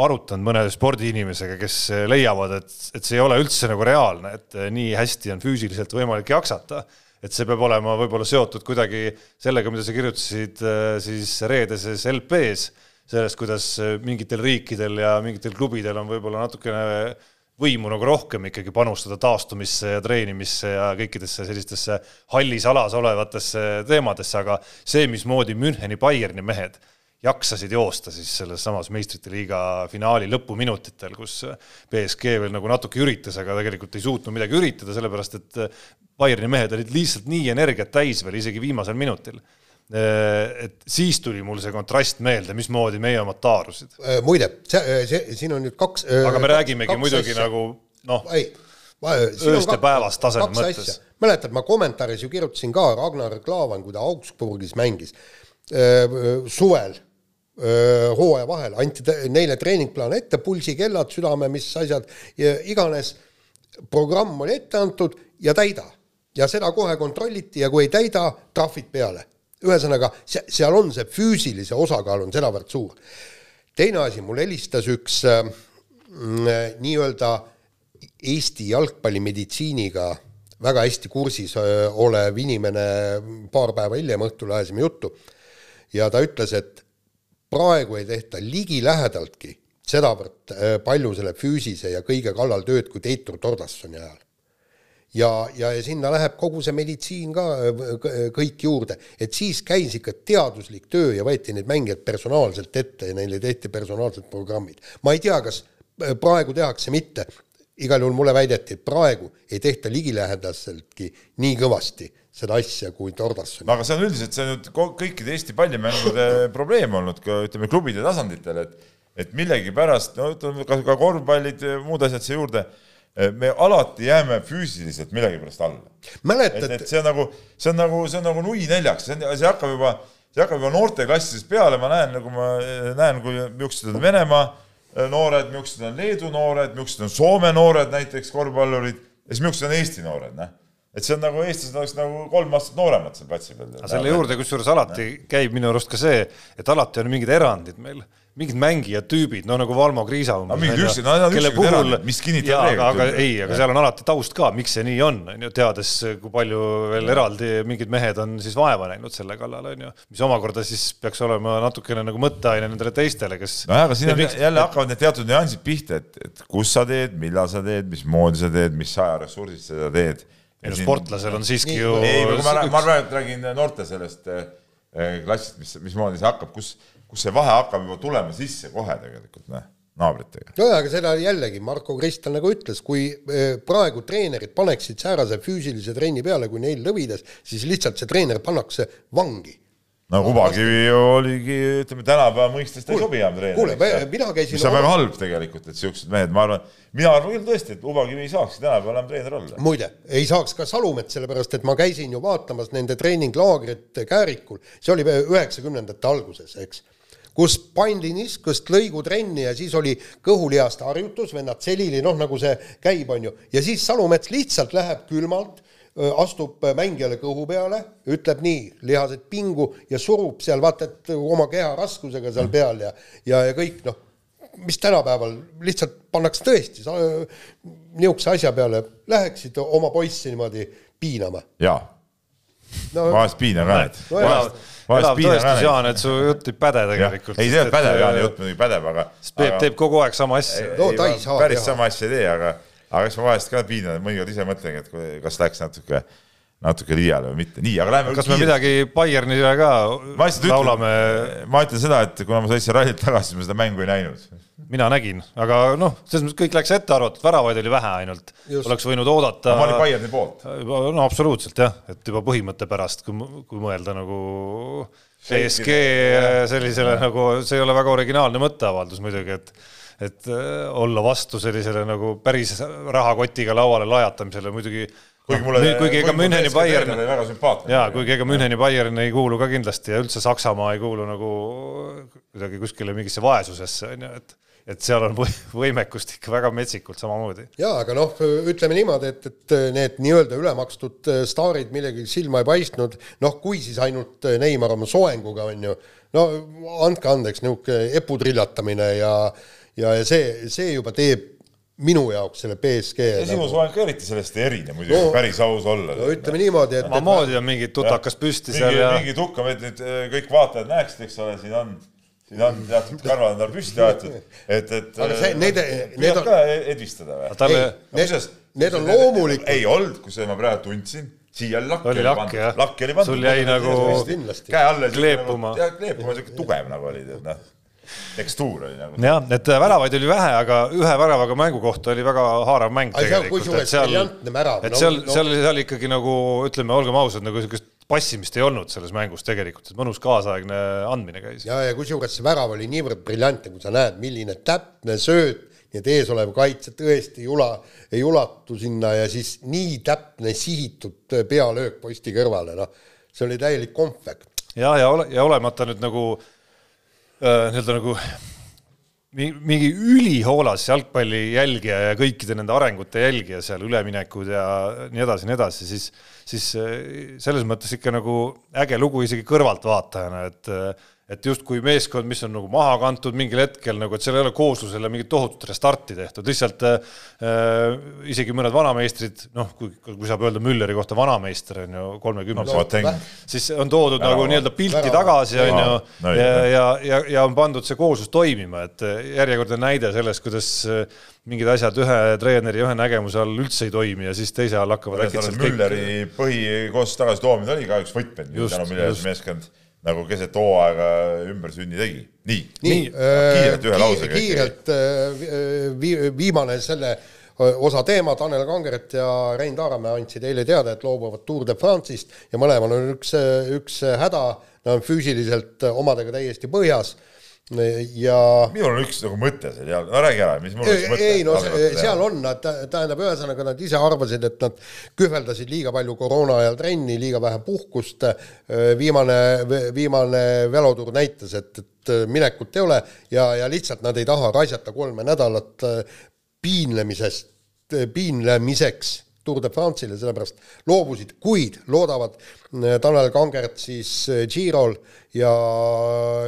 arutanud mõne spordiinimesega, kes leiavad, et, et see ei ole üldse nagu reaalne, et nii hästi on füüsiliselt võimalik jaksata. et see peab olema võib-olla seotud kuidagi sellega, mida sa kirjutasid äh, siis reedeses LP-s, sellest, kuidas mingitel riikidel ja mingitel klubidel on võib-olla natukene võimu nagu rohkem ikkagi panustada taastumisse ja treenimisse ja kõikidesse sellistesse hallis alas olevatesse teemadesse, aga see, mismoodi Müncheni Bayerni mehed jaksasid joosta siis selles samas meistrite liiga finaali lõpuminutitel, kus BSG veel nagu natuke üritas, aga tegelikult ei suutnud midagi üritada, sellepärast et Bayerni mehed olid lihtsalt nii energiat täis veel isegi viimasel minutil. et siis tuli mul see kontrast meelde, mismoodi meie omad taarusid. muide, see, see, siin on nüüd kaks. aga me räägimegi muidagi asja. nagu noh, ei, ööstepäevast taseme mõttes. mäletad, ma kommentaaris ju kirjutasin ka Ragnar Klavan, kui ta Augsburgis mängis suvel hooaja vahel, anti neile treeningplaan ette, pulsikellad, südame, mis asjad, iganes, programm oli ette antud ja täida. ja seda kohe kontrolliti ja kui ei täida, trahvid peale. ühesõnaga, seal on see füüsilise osakaal on sedavõrd suur. teine asi, mul helistas üks äh, nii-öelda Eesti jalgpallimeditsiiniga väga hästi kursis olev inimene, paar päeva hiljem õhtul ajasime juttu, ja ta ütles, et praegu ei tehta ligilähedaltki sedavõrd palju selle füüsise ja kõige kallal tööd kui Teitur Tordassoni ajal. ja, ja, ja sinna läheb kogu see meditsiin ka kõik juurde, et siis käis ikka teaduslik töö ja võeti neid mängijaid personaalselt ette ja neile tehti personaalsed programmid. ma ei tea, kas praegu tehakse mitte, igal juhul mulle väideti, et praegu ei tehta ligilähedaseltki nii kõvasti seda asja kui Tordasson. no aga see on üldiselt, see on nüüd kõikide Eesti pallimängude probleem olnud ka ütleme klubide tasanditel, et et millegipärast, no ütleme ka, ka korvpallid, muud asjad siia juurde, me alati jääme füüsiliselt millegipärast alla. mäletad? et see on nagu, see on nagu, see on nagu nui neljaks, see on, see hakkab juba, see hakkab juba noorteklassidest peale, ma näen, nagu ma näen, kui niisugused Venemaa noored, millised on Leedu noored, millised on Soome noored näiteks korvpallurid ja siis millised on Eesti noored, noh. et see on nagu eestlased oleks nagu kolm aastat nooremad seal platsi peal. aga selle juurde kusjuures alati käib minu arust ka see, et alati on mingid erandid meil mingid mängijatüübid, no nagu Valmo Kriisa umbes. mingid üksid, no nad on üksid puhul... mis kinnitab reeglit. aga ei, aga seal on alati taust ka, miks see nii on, on ju, teades, kui palju veel eraldi mingid mehed on siis vaeva näinud selle kallal, on ju, mis omakorda siis peaks olema natukene nagu mõtteaine nendele teistele, kes nojah, aga siin on miks... jälle hakkavad need teatud nüansid pihta, et, et kus sa teed, millal sa teed, mismoodi sa teed, mis ajaressursis sa teed. ei no sportlasel on siiski nii, ju ei, ma, ma räägin noorte sellest eh, klassist, mis, mismoodi see hakkab, kus kus see vahe hakkab juba tulema sisse kohe tegelikult, noh, naabritega. nojah, aga seda jällegi Marko Kristal nagu ütles, kui eh, praegu treenerid paneksid säärase füüsilise trenni peale kui neil lõvides, siis lihtsalt see treener pannakse vangi no Ubakivi ju oligi, ütleme tänapäeva mõistes ta ei sobi enam treeneriks. kuule, mina käisin mis on väga halb tegelikult, et siuksed mehed, ma arvan, mina arvan küll tõesti, et Ubakivi ei saakski tänapäeval enam treener olla. muide, ei saaks ka Salumets, sellepärast et ma käisin ju vaatamas nende treeninglaagrit Käärikul, see oli üheksakümnendate alguses, eks kus pandi niskust lõigutrenni ja siis oli kõhulihast harjutus, vennad selili, noh, nagu see käib, on ju, ja siis Salumets lihtsalt läheb külmalt, astub mängijale kõhu peale, ütleb nii, lihased pingu ja surub seal vaata, et oma keha raskusega seal peal ja, ja, ja kõik noh, mis tänapäeval lihtsalt pannakse tõesti niisuguse asja peale, läheksid oma poissi niimoodi piinama. jaa no,. vahest piinan ka, et no, elav tõestus, Jaan, et su jutt ei päde tegelikult. ei, see on pädev, Jaani jutt muidugi pädeb, aga. sest Peep teeb kogu aeg sama asja. no ta ei saa päris sama asja ei tee, aga, aga eks ma vahest ka piinan, mõnikord ise mõtlengi, et kas läks natuke natuke liiale või mitte, nii, aga lähme kas me midagi Bayernile ka ma laulame? ma ütlen seda, et kuna ma sõitsin rallilt tagasi, siis ma seda mängu ei näinud. Mina nägin, aga noh, selles mõttes kõik läks ette arvatud, väravaid oli vähe ainult. oleks võinud oodata. ma olin Bayerni poolt. no absoluutselt jah, et juba põhimõtte pärast, kui, kui mõelda nagu BSG sellisele ja. nagu, see ei ole väga originaalne mõtteavaldus muidugi, et et äh, olla vastu sellisele nagu päris rahakotiga lauale lajatamisele muidugi kuigi mulle no, kuigi ega Müncheni Bayern väga sümpaatne. jaa, kuigi ega Müncheni Bayern ei kuulu ka kindlasti ja üldse Saksamaa ei kuulu nagu kuidagi kuskile mingisse vaesusesse, on ju, et et seal on võimekust ikka väga metsikult samamoodi. jaa, aga noh, ütleme niimoodi, et, et need nii-öelda ülemakstud äh, staarid millegi silma ei paistnud, noh, kui siis ainult äh, Neimar oma soenguga, on ju, no andke andeks, niisugune eputriljatamine ja ja, ja see, see juba teeb minu jaoks selle BSG ja sinu nagu... soeng ka eriti sellest ei erine muidugi no,, päris aus olla. no ütleme niimoodi, et samamoodi on mingi tutakas püsti mingi, seal ja mingi tukka, et nüüd äh, kõik vaatajad näeksid, eks ole, siin on siin on teatud karvad on tal püsti aetud, et, et aga see, need, need on ka edvistada või? Talle... Need, need on loomulikud. ei olnud, kui seda ma praegu tundsin, siia oli lakk oli pandud, lakk oli pandud. sul jäi nagu käe alla kleepuma. kleepuma, siuke tugev nagu oli, tead noh tekstuur oli nagu. jah, et väravaid oli vähe, aga ühe väravaga mängu kohta oli väga haarav mäng tegelikult, et seal, et seal, seal, seal ikkagi nagu ütleme, olgem ausad, nagu niisugust passimist ei olnud selles mängus tegelikult, et mõnus kaasaegne andmine käis. ja, ja kusjuures see värav oli niivõrd briljantne, kui sa näed, milline täpne sööt nii et eesolev kaitse tõesti ei ula, ei ulatu sinna ja siis nii täpne sihitud pealöök posti kõrvale, noh, see oli täielik kompvekt. ja, ja ole, ja olemata nüüd nagu äh, nii-öelda nagu mingi ülihoolas jalgpalli jälgija ja kõikide nende arengute jälgija seal, üleminekud ja nii edasi, nii edasi, siis, siis äh, selles mõttes ikka nagu äge lugu isegi kõrvaltvaatajana, et et justkui meeskond, mis on nagu maha kantud mingil hetkel nagu, et seal ei ole kooslusele mingit tohutut restarti tehtud, lihtsalt äh, isegi mõned vanameistrid, noh, kui, kui saab öelda Mülleri kohta vanameister on ju kolmekümnes no,, siis on toodud Vära, nagu nii-öelda pilti vära, tagasi on ju no, ja, ja, ja, ja on pandud see kooslus toimima, et järjekordne näide sellest, kuidas äh, mingid asjad ühe treeneri, ühe nägemuse all üldse ei toimi ja siis teise all hakkavad äkitselt Mülleri kõik... põhikoossuse tagasitoomine oli ka üks võtmeid, tänu millele see meeskond nagu keset hooaega ümbersünni tegi. nii, nii, äh, kiirelt ühe lausega. kiirelt äh, vi, viimane selle osa teema, Tanel Kangeret ja Rein Taaramäe andsid eile teada, et loobuvad Tour de France'ist ja mõlemal on üks, üks häda, nad on füüsiliselt omadega täiesti põhjas ja minul on üks nagu mõte seal ja no räägi ära, mis mul üks mõte? ei no seal on, nad, tähendab, ühesõnaga nad ise arvasid, et nad kühveldasid liiga palju koroona ajal trenni, liiga vähe puhkust, viimane, viimane velotuur näitas, et, et minekut ei ole ja, ja lihtsalt nad ei taha raisata kolme nädalat piinlemisest, piinlemiseks Tour de France'ile, sellepärast loobusid, kuid loodavad äh, Tanel Kangert siis äh, Girol ja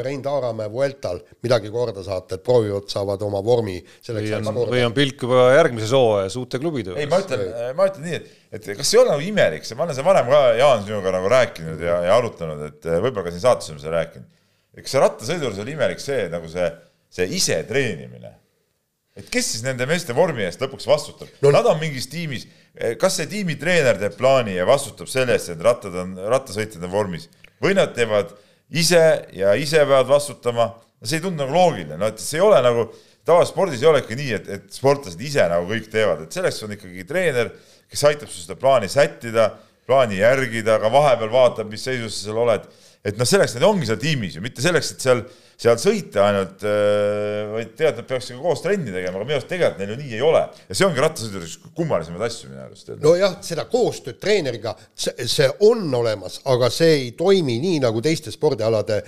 Rein Taaramäe Vueltal midagi korda saata, et proovivad, saavad oma vormi selleks ajaks korda. või on pilk juba järgmises hooajas uute klubide ei, ma ütlen, ma ütlen nii, et, et kas ei ole nagu imelik, see, ma olen seda varem ka, Jaan, sinuga nagu rääkinud ja, ja arutanud, et äh, võib-olla ka siin saates oleme seda rääkinud. kas see rattasõidul oli imelik see, nagu see, see ise treenimine et kes siis nende meeste vormi eest lõpuks vastutab? No,? Nad on mingis tiimis, kas see tiimitreener teeb plaani ja vastutab selle eest, et rattad on, rattasõitjad on vormis? Või nad teevad ise ja ise peavad vastutama, see ei tundu nagu loogiline, no et see ei ole nagu, tavaspordis ei ole ikka nii, et, et sportlased ise nagu kõik teevad, et selleks on ikkagi treener, kes aitab sul seda plaani sättida, plaani järgida, aga vahepeal vaatab, mis seisus sa seal oled. et noh, selleks nad ongi seal tiimis ju, mitte selleks, et seal seal sõita ainult, äh, vaid tead, nad peaks ikka koos trenni tegema, aga minu arust tegelikult neil ju nii ei ole. ja see ongi rattasõidul üks kummalisemaid asju minu arust. nojah, seda koostööd treeneriga, see on olemas, aga see ei toimi nii nagu teiste spordialade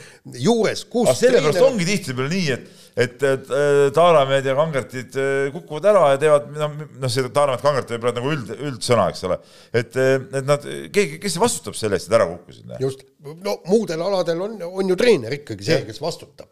juures, kus aga sellepärast treener... ongi tihtipeale nii, et et, et Taaramäed ja Kangertid äh, kukuvad ära ja teevad, noh, noh, see Taaramäed, Kangert võib-olla nagu üld, üldsõna, eks ole. et, et nad, keegi, kes vastutab selle eest, et ära kukkusid? just, no muudel aladel on, on ju treener ikkagi see, kes vastutab.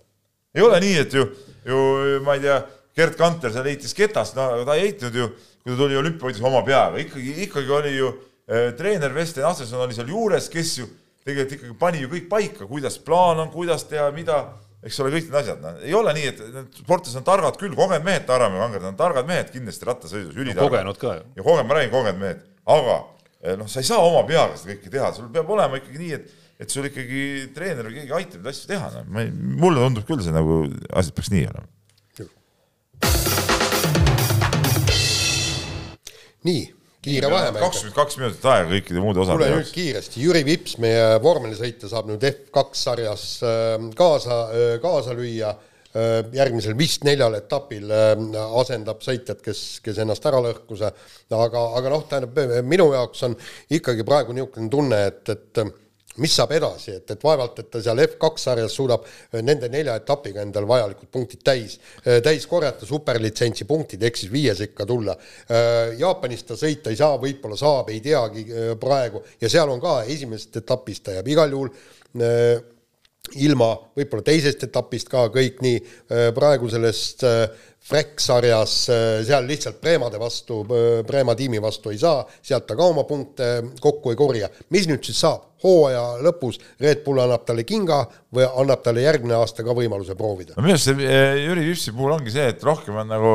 ei ole nii, et ju, ju ma ei tea, Gerd Kanter seal heitis ketast, no ta ei heitnud ju, kui ta tuli olümpiavõidus oma peaga, ikkagi, ikkagi oli ju äh, treener Vesten Asselson oli seal juures, kes ju tegelikult ikkagi pani ju kõik paika, kuidas plaan on, kuidas teha, mida eks ole, kõik need asjad, noh, ei ole nii, et need sportlased on targad küll, kogenud mehed, Taaramäe kangad on targad mehed kindlasti rattasõidus, ülitargad no,. kogenud ka ju. ja kogenud, ma räägin, kogenud mehed, aga eh, noh, sa ei saa oma peaga seda kõike teha, sul peab olema ikkagi nii, et, et sul ikkagi treener või keegi aitab neid asju teha, noh, ma ei, mulle tundub küll see nagu, asjad peaks nii olema. nii kiire vahemärk. kakskümmend kaks minutit aega kõikide muude osade jaoks. kuule nüüd kiiresti, Jüri Vips, meie vormelisõitja saab nüüd F2 sarjas ähm, kaasa, äh, kaasa lüüa. Äh, järgmisel vist neljal etapil ähm, asendab sõitjat, kes, kes ennast ära lõhkus, aga, aga noh, tähendab minu jaoks on ikkagi praegu niisugune tunne, et, et mis saab edasi, et, et vaevalt, et ta seal F2 sarjas suudab äh, nende nelja etapiga endal vajalikud punktid täis, äh, täis korjata, superlitsentsi punktid, ehk siis viies ikka tulla. Äh, Jaapanis ta sõita ei saa, võib-olla saab, ei teagi praegu ja seal on ka esimesest etapist ta jääb igal juhul ilma võib-olla teisest etapist ka kõik nii praegu sellest Freck-sarjas, seal lihtsalt Preemade vastu, Preema tiimi vastu ei saa, sealt ta ka oma punkte kokku ei korja. mis nüüd siis saab? hooaja lõpus Red Bull annab talle kinga või annab talle järgmine aasta ka võimaluse proovida. no minu arust see Jüri Vipsi puhul ongi see, et rohkem on nagu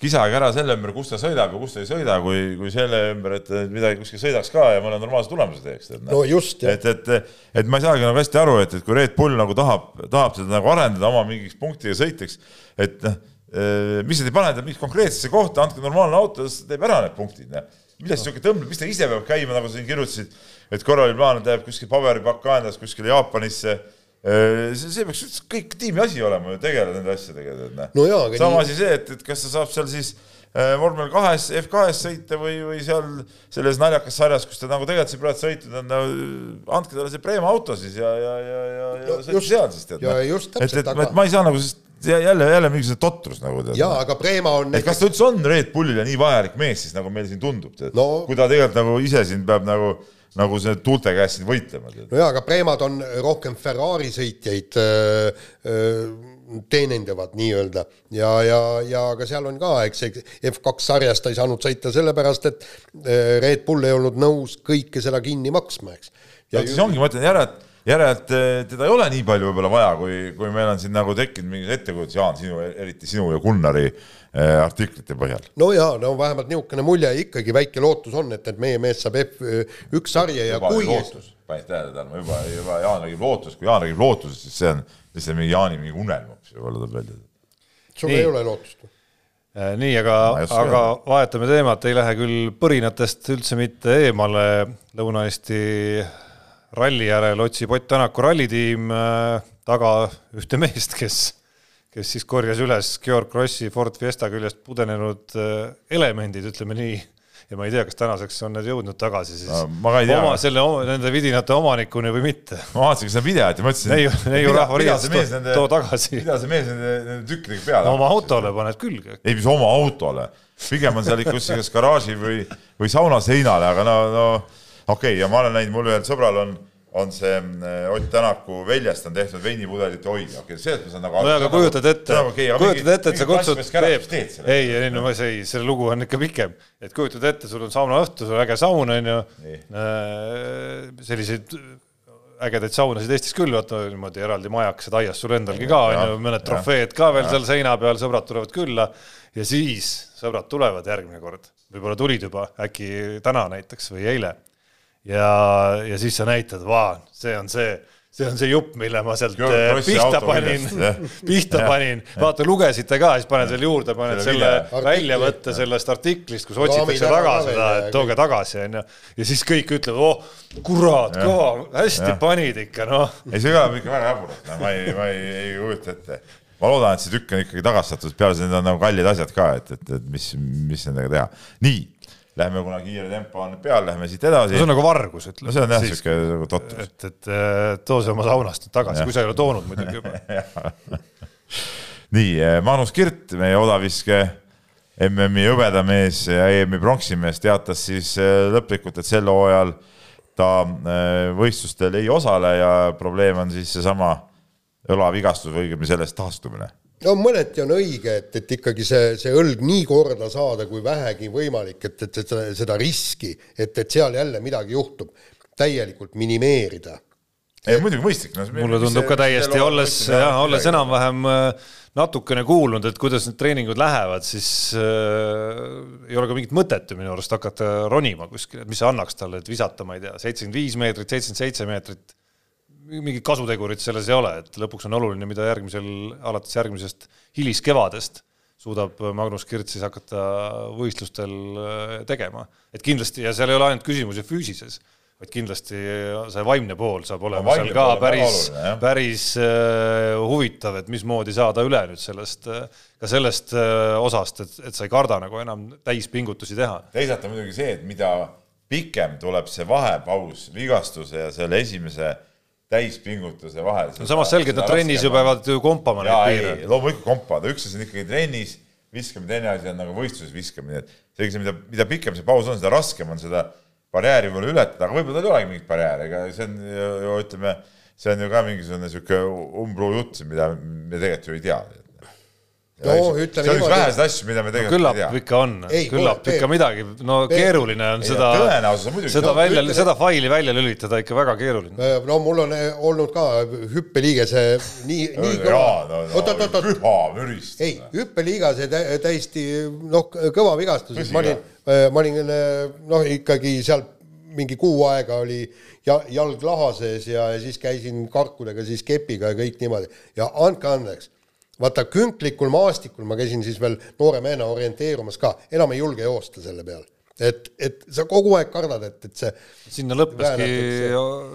kisage ära selle ümber, kus ta sõidab ja kus ta ei sõida, kui, kui selle ümber, et midagi kuskil sõidaks ka ja mõne normaalse tulemuse teeks. No. no just, jah. et, et, et ma ei saagi nagu hästi aru, et, et kui Red Bull nagu tahab, tahab seda nagu arendada oma mingiks punktiga sõitjaks, et noh, eh, mis nad ei pane ta mingisse konkreetsesse kohta, andke normaalne auto, siis teeb ära need punktid, noh. millest niisugune tõmbleb, mis ta ise peab käima, nagu sa siin kirjutasid et korra oli plaan, et läheb kuskil paberipakk kaendas kuskile Jaapanisse see, see peaks üldse kõik tiimi asi olema ju tegeleda nende asjadega, tead no aga sama asi see, et, et kas ta saab seal siis äh, vormel kahes, F2-s sõita või, või seal selles naljakas sarjas, kus ta nagu tegelikult siin praegu sõitnud on, andke talle see Preema auto siis ja, ja, ja, ja, ja No sõitke seal siis tead. et, et, aga- et ma ei saa nagu siis jälle, jälle mingisugune totrus nagu jaa, aga Preema on et kas ta üldse on Red Bullile nii vajalik mees siis, nagu meil siin tundub, tead No- kui ta tegelikult nagu ise siin peab nagu, nagu see tuulte käest siin võitlema, tead. no jaa, aga Premad on rohkem Ferrari sõitjaid öö, öö, teenindavad nii-öelda ja, ja, ja aga seal on ka, eks see F2 sarjas ta ei saanud sõita sellepärast, et öö, Red Bull ei olnud nõus kõike seda kinni maksma, eks. ja siis ongi, ma ütlen järelt, järelt eh, teda ei ole nii palju võib-olla vaja, kui, kui meil on siin nagu tekkinud mingi ettekujutus, Jaan, sinu, eriti sinu ja Gunnari eh, artiklite põhjal. no jaa, no vähemalt niisugune mulje ikkagi, väike lootus on, et, et meie mees saab F1 sarja ja juba kui lootus, panid tähele, Tarmo, juba, juba Jaan räägib lootusest, kui Jaan räägib lootusest, siis see on lihtsalt mingi Jaani mingi unelm hoopis võib-olla tuleb välja. sul ei ole lootust. Äh, nii, aga aga vahetame teemat, ei lähe küll põrinatest üldse mitte eemale. Lõuna-Eesti ralli järel otsib Ott Tänaku rallitiim äh, taga ühte meest, kes, kes siis korjas üles Georg Krossi Ford Fiesta küljest pudenenud äh, elemendid, ütleme nii. ja ma ei tea, kas tänaseks on need jõudnud tagasi siis No, ma ka ei tea. oma, selle, nende vidinate omanikuni või mitte. ma vaatasin seda videot ja mõtlesin. Neiu- Neiu rahvariietust too- too tagasi. mida see mees nende, nende tükkidega peale no, oma autole paned külge. ei, mis oma autole, pigem on seal ikka kuskil kas garaaži või, või sauna seinale, aga no, no okei okay,, ja ma olen näinud, mul ühel sõbral on, on see äh, Ott Tänaku väljast on tehtud veinipudelite hoidja, okei okay,, sellest ma saan nagu no aga kujutad ette, kujutad ette, et sa kutsud, Peep, ei, ei no ma ei, see lugu on ikka pikem, et kujutad ette, sul on saunaõhtu, sul on äge saun onju. Nii., selliseid ägedaid saunasid Eestis küll, vaata niimoodi eraldi majakesed aias sul endalgi ka Jah, onju, mõned trofeed ka veel seal seina peal, sõbrad tulevad külla. Ja siis sõbrad tulevad järgmine kord, võib-olla tulid juba äkki täna näiteks või eile ja, ja siis sa näitad, vaa, see on see, see on see jupp, mille ma sealt Georg eh, pihta panin pihta panin, vaata, lugesite ka, siis paned veel juurde, paned Selle selle väljavõtte sellest artiklist, kus otsitakse taga seda ja, et tooge tagasi, onju. ja siis kõik ütlevad, oh kurat, kõva, hästi Jah. panid ikka, noh. ei, see kõlab ikka väga jaburalt, no ma ei, ma ei, ei kujuta ette. ma loodan, et see tükk on ikkagi tagastatud, peale seda on nagu kallid asjad ka, et, et, et mis, mis nendega teha. nii, lähme, kuna kiire tempo on peal, lähme siit edasi see on. nagu vargus, ütleme. no see on jah, siuke nagu totrus. et, et eh, too see oma saunast nüüd tagasi, kui sa ei ole toonud muidugi juba. nii, Manus Kirt, meie odaviske MM-i hõbedamees ja EM-i pronksimees teatas siis eh, lõplikult, et sel hooajal ta võistlustel ei osale ja probleem on siis seesama õlavigastus või õigemini sellest taastumine. No mõneti on õige, et, et ikkagi see, see õlg nii korda saada, kui vähegi võimalik, et, et, et seda, seda riski, et, et seal jälle midagi juhtub, täielikult minimeerida. ei muidugi mõistlik no,. mulle tundub ka täiesti, olles, jah, olles enam-vähem äh, natukene kuulnud, et kuidas need treeningud lähevad, siis äh, ei ole ka mingit mõtet ju minu arust hakata ronima kuskile, et mis see annaks talle, et visata, ma ei tea, seitsekümmend viis meetrit, seitsekümmend seitse meetrit, mingit kasutegurit selles ei ole, et lõpuks on oluline, mida järgmisel, alates järgmisest hiliskevadest suudab Magnus Kirt siis hakata võistlustel äh, tegema. et kindlasti, ja seal ei ole ainult küsimus ju füüsises, vaid kindlasti see vaimne pool saab olema seal ka päris päris äh, huvitav, et mismoodi saada üle nüüd sellest äh,, ka sellest äh, osast, et, et sa ei karda nagu enam täispingutusi teha. teisalt on muidugi see, et mida pikem tuleb see vahepaus vigastuse ja selle esimese täispingutuse vahel. no samas selge, et nad trennis ju peavad ju kompama neid piire. loomulikult kompada, üks asi on ikkagi trennis viskamine, teine asi on nagu võistluses viskamine, et seega see, mida, mida pikem see paus on, seda raskem on seda barjääri võib-olla ületada, aga võib-olla tal ei olegi mingit barjääri, ega see on ju ütleme, see on ju ka mingisugune niisugune umbluu jutt, mida me tegelikult ju ei tea. No, ütleme see on üks väheseid asju, mida me tegelikult küllap ei tea. ikka on, Ei, küllap Peep, ikka midagi, no Peep. keeruline on Ei, seda, seda no välja, seda faili välja lülitada ikka väga keeruline. no mul on eh, olnud ka hüppeliigese nii, nii jaa, no, no oot, oot, oot, oot, püha mürist. ei, hüppeliigas tä, täiesti noh, kõva vigastus, ma olin, ma olin noh, ikkagi seal mingi kuu aega oli ja, jalg laha sees ja, ja siis käisin karkudega, siis kepiga ja kõik niimoodi ja andke andeks, vaata künklikul maastikul ma käisin siis veel noore mehena orienteerumas ka, enam ei julge joosta selle peal. et, et sa kogu aeg kardad, et, et see sinna lõppeski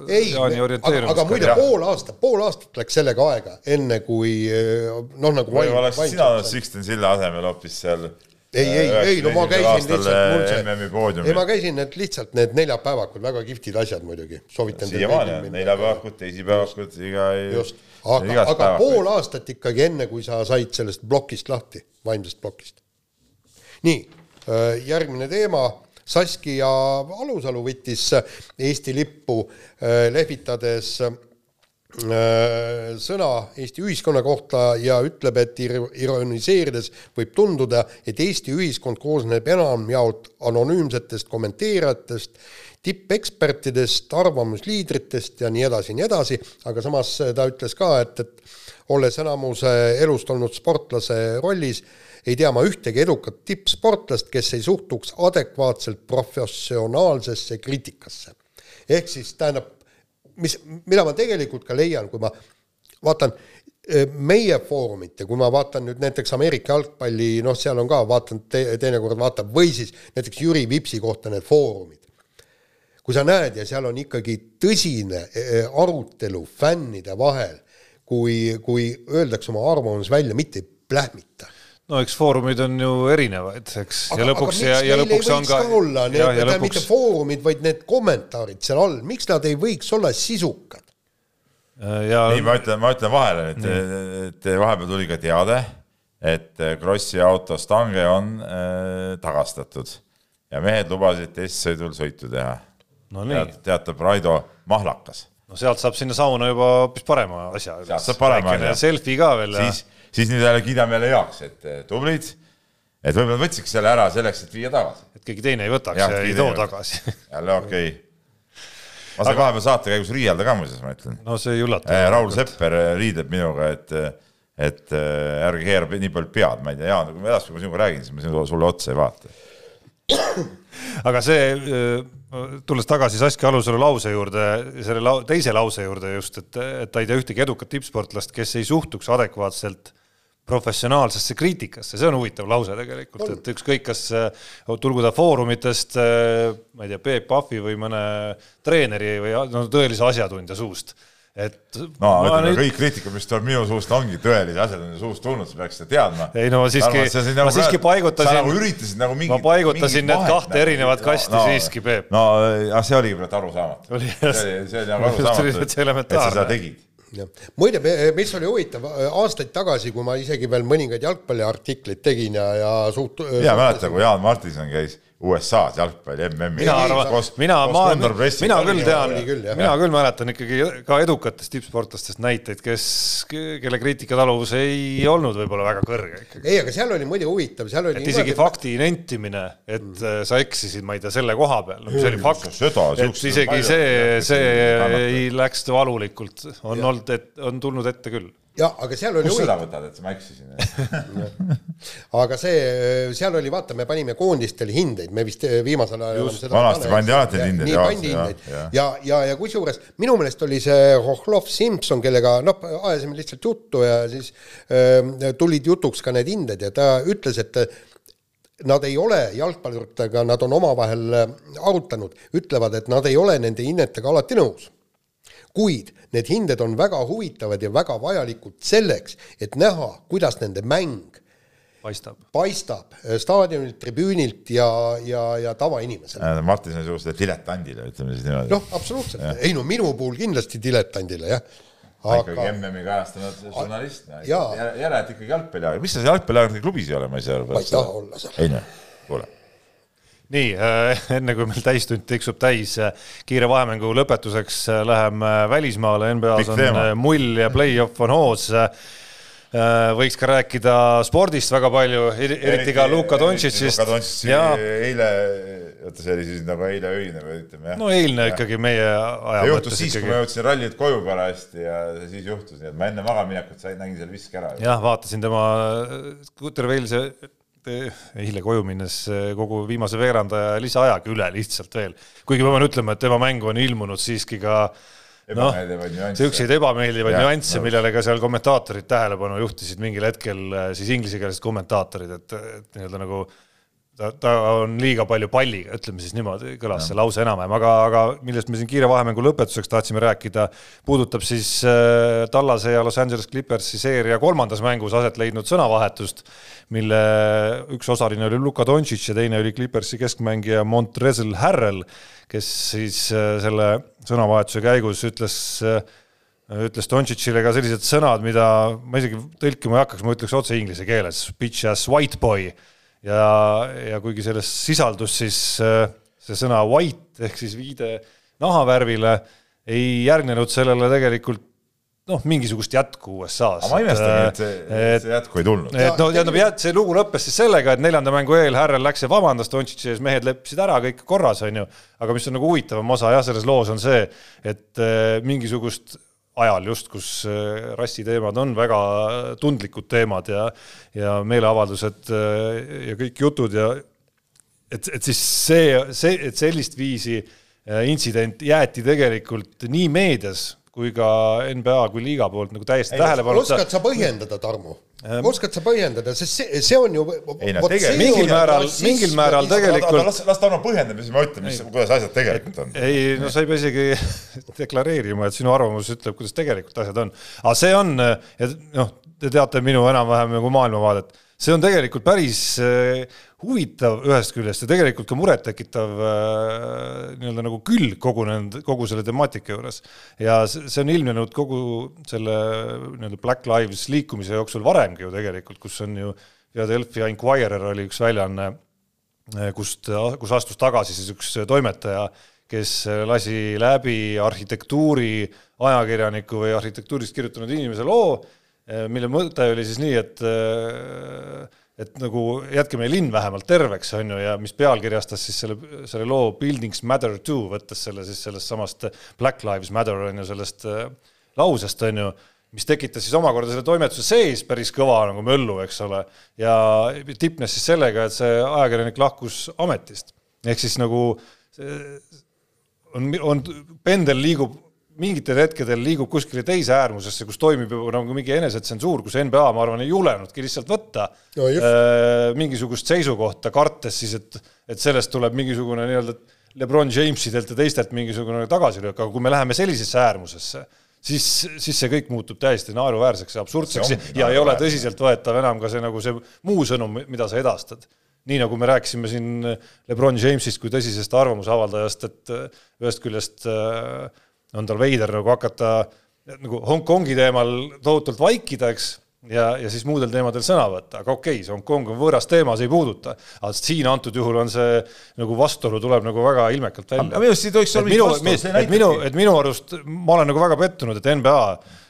ei, aga, aga muide pool aastat, pool aastat läks sellega aega, enne kui noh, nagu võib-olla oleks sina Sixten Silla asemel hoopis seal ei, ei, ei, no ma käisin lihtsalt, mul see, ei ma käisin need lihtsalt need neljapäevakud, väga kihvtid asjad muidugi, soovitan siiamaani on neljapäevakud, teisipäevakud, iga just, aga, aga pool aastat ikkagi enne, kui sa said sellest plokist lahti, vaimsest plokist. nii Äh, järgmine teema, Saskia Alusalu võttis Eesti lippu äh, lehvitades äh, sõna Eesti ühiskonna kohta ja ütleb, et ironiseerides võib tunduda, et Eesti ühiskond koosneb enamjaolt anonüümsetest kommenteerijatest, tippekspertidest, arvamusliidritest ja nii edasi ja nii edasi, aga samas ta ütles ka, et, et olles enamuse elust olnud sportlase rollis, ei tea ma ühtegi edukat tippsportlast, kes ei suhtuks adekvaatselt professionaalsesse kriitikasse. ehk siis tähendab, mis, mida ma tegelikult ka leian, kui ma vaatan eh, meie foorumit ja kui ma vaatan nüüd näiteks Ameerika jalgpalli, noh, seal on ka, vaatan te, teinekord vaatab, või siis näiteks Jüri Vipsi kohta need foorumid. Kui sa näed ja seal on ikkagi tõsine eh, arutelu fännide vahel, kui, kui öeldakse oma arvamus välja, mitte ei plähmita no eks foorumid on ju erinevaid, eks, ja lõpuks ja, ja lõpuks on ka. olla need, lõpuks... mitte foorumid, vaid need kommentaarid seal all, miks nad ei võiks olla sisukad? Äh, ja. nii, ma ütlen, ma ütlen vahele, et, et vahepeal tuli ka teade, et Krossi auto Stange on äh, tagastatud ja mehed lubasid testsõidul sõitu teha no. Teat, teatab Raido Mahlakas. no sealt saab sinna sauna juba hoopis parema asja. sealt saab parema asja. Selfie ka veel. siis siis nüüd jälle kiidame jälle heaks, et tublid, et võib-olla võtsiks selle ära selleks, et viia tagasi. et keegi teine ei võtaks ja, ja ei too tagasi jälle okei okay. ma sain vahepeal saate käigus riielda ka muuseas, ma ütlen. no see ei üllata äh,. Raul Sepper riidleb minuga, et, et ärge keera nii palju pead, ma ei tea, Jaan, kui ma edaspidi sinuga räägin, siis ma sulle otsa ei vaata. aga see, tulles tagasi Saskia Alusalu lause juurde, selle lau, teise lause juurde just, et, et ta ei tea ühtegi edukat tippsportlast, kes ei suhtuks adekvaatselt professionaalsesse kriitikasse, see on huvitav lause tegelikult, et ükskõik, kas äh, tulgu ta foorumitest, äh, ma ei tea, Peep Pahvi või mõne treeneri või no tõelise asjatundja suust et no ütleme nüüd... kõik kriitika, mis tuleb minu suust, ongi tõelise asjanduse suust tulnud, sa peaks seda teadma. ei no ma siiski, ma nagu siiski paigutasin. sa nagu üritasid nagu mingi. ma paigutasin need kahte nagu, erinevat kasti no, siiski, Peep. no see oligi praegu arusaamatu. see oli, see oli nagu arusaamatu, et, sa seda tegid muide, mis oli huvitav, aastaid tagasi, kui ma isegi veel mõningaid jalgpalliartikleid tegin ja, ja suht-. mina mäletan, kui Jaan Martinson käis USA-s jalgpalli MM-i. mina arvan, mina, ma, mina küll tean, mina küll mäletan ikkagi ka edukatest tippsportlastest näiteid, kes, kelle kriitikataluvus ei olnud võib-olla väga kõrge ikkagi. ei, aga seal oli muide huvitav, seal oli. et isegi niimoodi... fakti nentimine, et mm. sa eksisid, ma ei tea, selle koha peal, no mis oli fakt, et isegi see, see ei läks valulikult, on ja. olnud, et on tulnud ette küll jah, aga seal oli kust seda võtad, et ma eksisin? Aga see, seal oli, vaata, me panime koondistel hindeid, me vist eh, viimasel ajal vanasti pandi alati hindeid. nii pandi hindeid ja, ja, ja, ja kusjuures minu meelest oli see Hohlov Simson, kellega noh, ajasime lihtsalt juttu ja siis äh, tulid jutuks ka need hinded ja ta ütles, et nad ei ole jalgpalluritega, nad on omavahel arutanud, ütlevad, et nad ei ole nende hinnetega alati nõus kuid need hinded on väga huvitavad ja väga vajalikud selleks, et näha, kuidas nende mäng paistab, paistab äh, staadionilt, tribüünilt ja, ja, ja tavainimesele. Äh, Martin sai suust diletandile, ütleme siis niimoodi. noh, absoluutselt, ei no minu puhul kindlasti diletandile, jah aga.... ikkagi MM-i kajastanud žurnalist, järele, et ikkagi jalgpalliajakiri, mis sa seal jalgpalliajakiri klubis ei ole, ma ei saa aru. ma ei taha olla seal. ei noh, kuule nii äh,, enne kui meil täistund tiksub täis, äh, kiire vahemängu lõpetuseks äh, läheme välismaale, NBA-s on teema. Äh, mull ja play-off on hoos äh,. võiks ka rääkida spordist väga palju, eriti ka Luka Dontšitšist. Luka Dontšitši ja... eile, oota, see oli siis nagu eile öine või ütleme jah. no eilne ja. ikkagi meie aja juhtus siis, kui ma jõudsin rallilt koju parajasti ja siis juhtus, nii et ma enne magamaminekut sain, nägin seal viske ära. jah, vaatasin tema terve eilse eile koju minnes kogu viimase veerandaja lisaajaga üle lihtsalt veel. kuigi ma pean ütlema, et tema mängu on ilmunud siiski ka noh, niisuguseid ebameeldivaid nüansse, millele ka seal kommentaatorid tähelepanu juhtisid mingil hetkel, siis inglisekeelsed kommentaatorid, et, et nii-öelda nagu ta, ta on liiga palju palliga, ütleme siis niimoodi, kõlas see lause enam-vähem, aga, aga millest me siin kiire vahemängu lõpetuseks tahtsime rääkida, puudutab siis äh, Tallase ja Los Angeles Clippersi seeria kolmandas mängus aset leidnud sõnavahetust, mille üks osaline oli Luka Doncic ja teine oli Clippersi keskmängija Montrezl Harrell, kes siis äh, selle sõnavahetuse käigus ütles äh, ütles Doncicile ka sellised sõnad, mida ma isegi tõlkima ei hakkaks, ma ütleks otse inglise keeles, bitch ass white boy ja, ja kuigi selles sisaldus siis äh, see sõna white ehk siis viide nahavärvile, ei järgnenud sellele tegelikult noh, mingisugust jätku USA-s. ma imestangi, et see, see jätku ei tulnud. et no tähendab, see lugu lõppes siis sellega, et neljanda mängu eel Härrel läks ja vabandas Dontšitši ees, mehed leppisid ära, kõik korras, on ju. aga mis on nagu huvitavam osa jah, selles loos on see, et äh, mingisugust ajal just, kus äh, rassiteemad on väga tundlikud teemad ja, ja meeleavaldused äh, ja kõik jutud ja et, et siis see, see, et sellist viisi äh, intsident jäeti tegelikult nii meedias kui ka NBA kui liiga poolt nagu täiesti tähelepanuta. oskad sa põhjendada, Tarmo? oskad sa põhjendada, sest see, see on ju. ei no tegelikult. mingil määral, mingil määral tegelikult. las, las Tarmo põhjendab ja siis ma ütlen, mis, kuidas asjad tegelikult on. ei, no sa ei pea isegi deklareerima, et sinu arvamus ütleb, kuidas tegelikult asjad on. aga see on, ja noh, te teate minu enam-vähem nagu maailmavaadet see on tegelikult päris äh, huvitav ühest küljest ja tegelikult ka murettekitav äh, nii-öelda nagu külg kogu nende, kogu selle temaatika juures. ja see on ilmnenud kogu selle nii-öelda Black Lives liikumise jooksul varemgi ju tegelikult, kus on ju Philadelphia Inquirer oli üks väljaanne, äh, kust, kus astus tagasi siis üks toimetaja, kes lasi läbi arhitektuuri ajakirjaniku või arhitektuurist kirjutanud inimese loo mille mõte oli siis nii, et äh, et nagu jätke meie linn vähemalt terveks, on ju, ja mis pealkirjastas siis selle, selle loo Buildings matter too, võttes selle siis sellest samast Black Lives Matter on ju sellest äh, lausest, on ju, mis tekitas siis omakorda selle toimetuse sees päris kõva nagu möllu, eks ole, ja tipnes siis sellega, et see ajakirjanik lahkus ametist. ehk siis nagu on, on, pendel liigub mingitel hetkedel liigub kuskile teise äärmusesse, kus toimib juba nagu mingi enesetsensuur, kus NBA, ma arvan, ei julenudki lihtsalt võtta no, äh, mingisugust seisukohta, kartes siis, et, et sellest tuleb mingisugune nii-öelda Lebron Jamesidelt ja teistelt mingisugune tagasilöök, aga kui me läheme sellisesse äärmusesse, siis, siis see kõik muutub täiesti naeruväärseks ja absurdseks ja, ja ei ole tõsiseltvõetav enam ka see nagu see muu sõnum, mida sa edastad. Nii nagu me rääkisime siin Lebron Jamesist kui tõsisest arvamusavaldajast, et ühest küljest äh, on tal veider nagu hakata nagu Hongkongi teemal tohutult vaikida, eks, ja, ja siis muudel teemadel sõna võtta, aga okei okay,, see Hongkong on võõras teema, see ei puuduta. aga siin antud juhul on see nagu vastuolu tuleb nagu väga ilmekalt välja. aga minu arust ei tohiks olla mingit vastuolu, näitabki. minu, et minu arust ma olen nagu väga pettunud, et NBA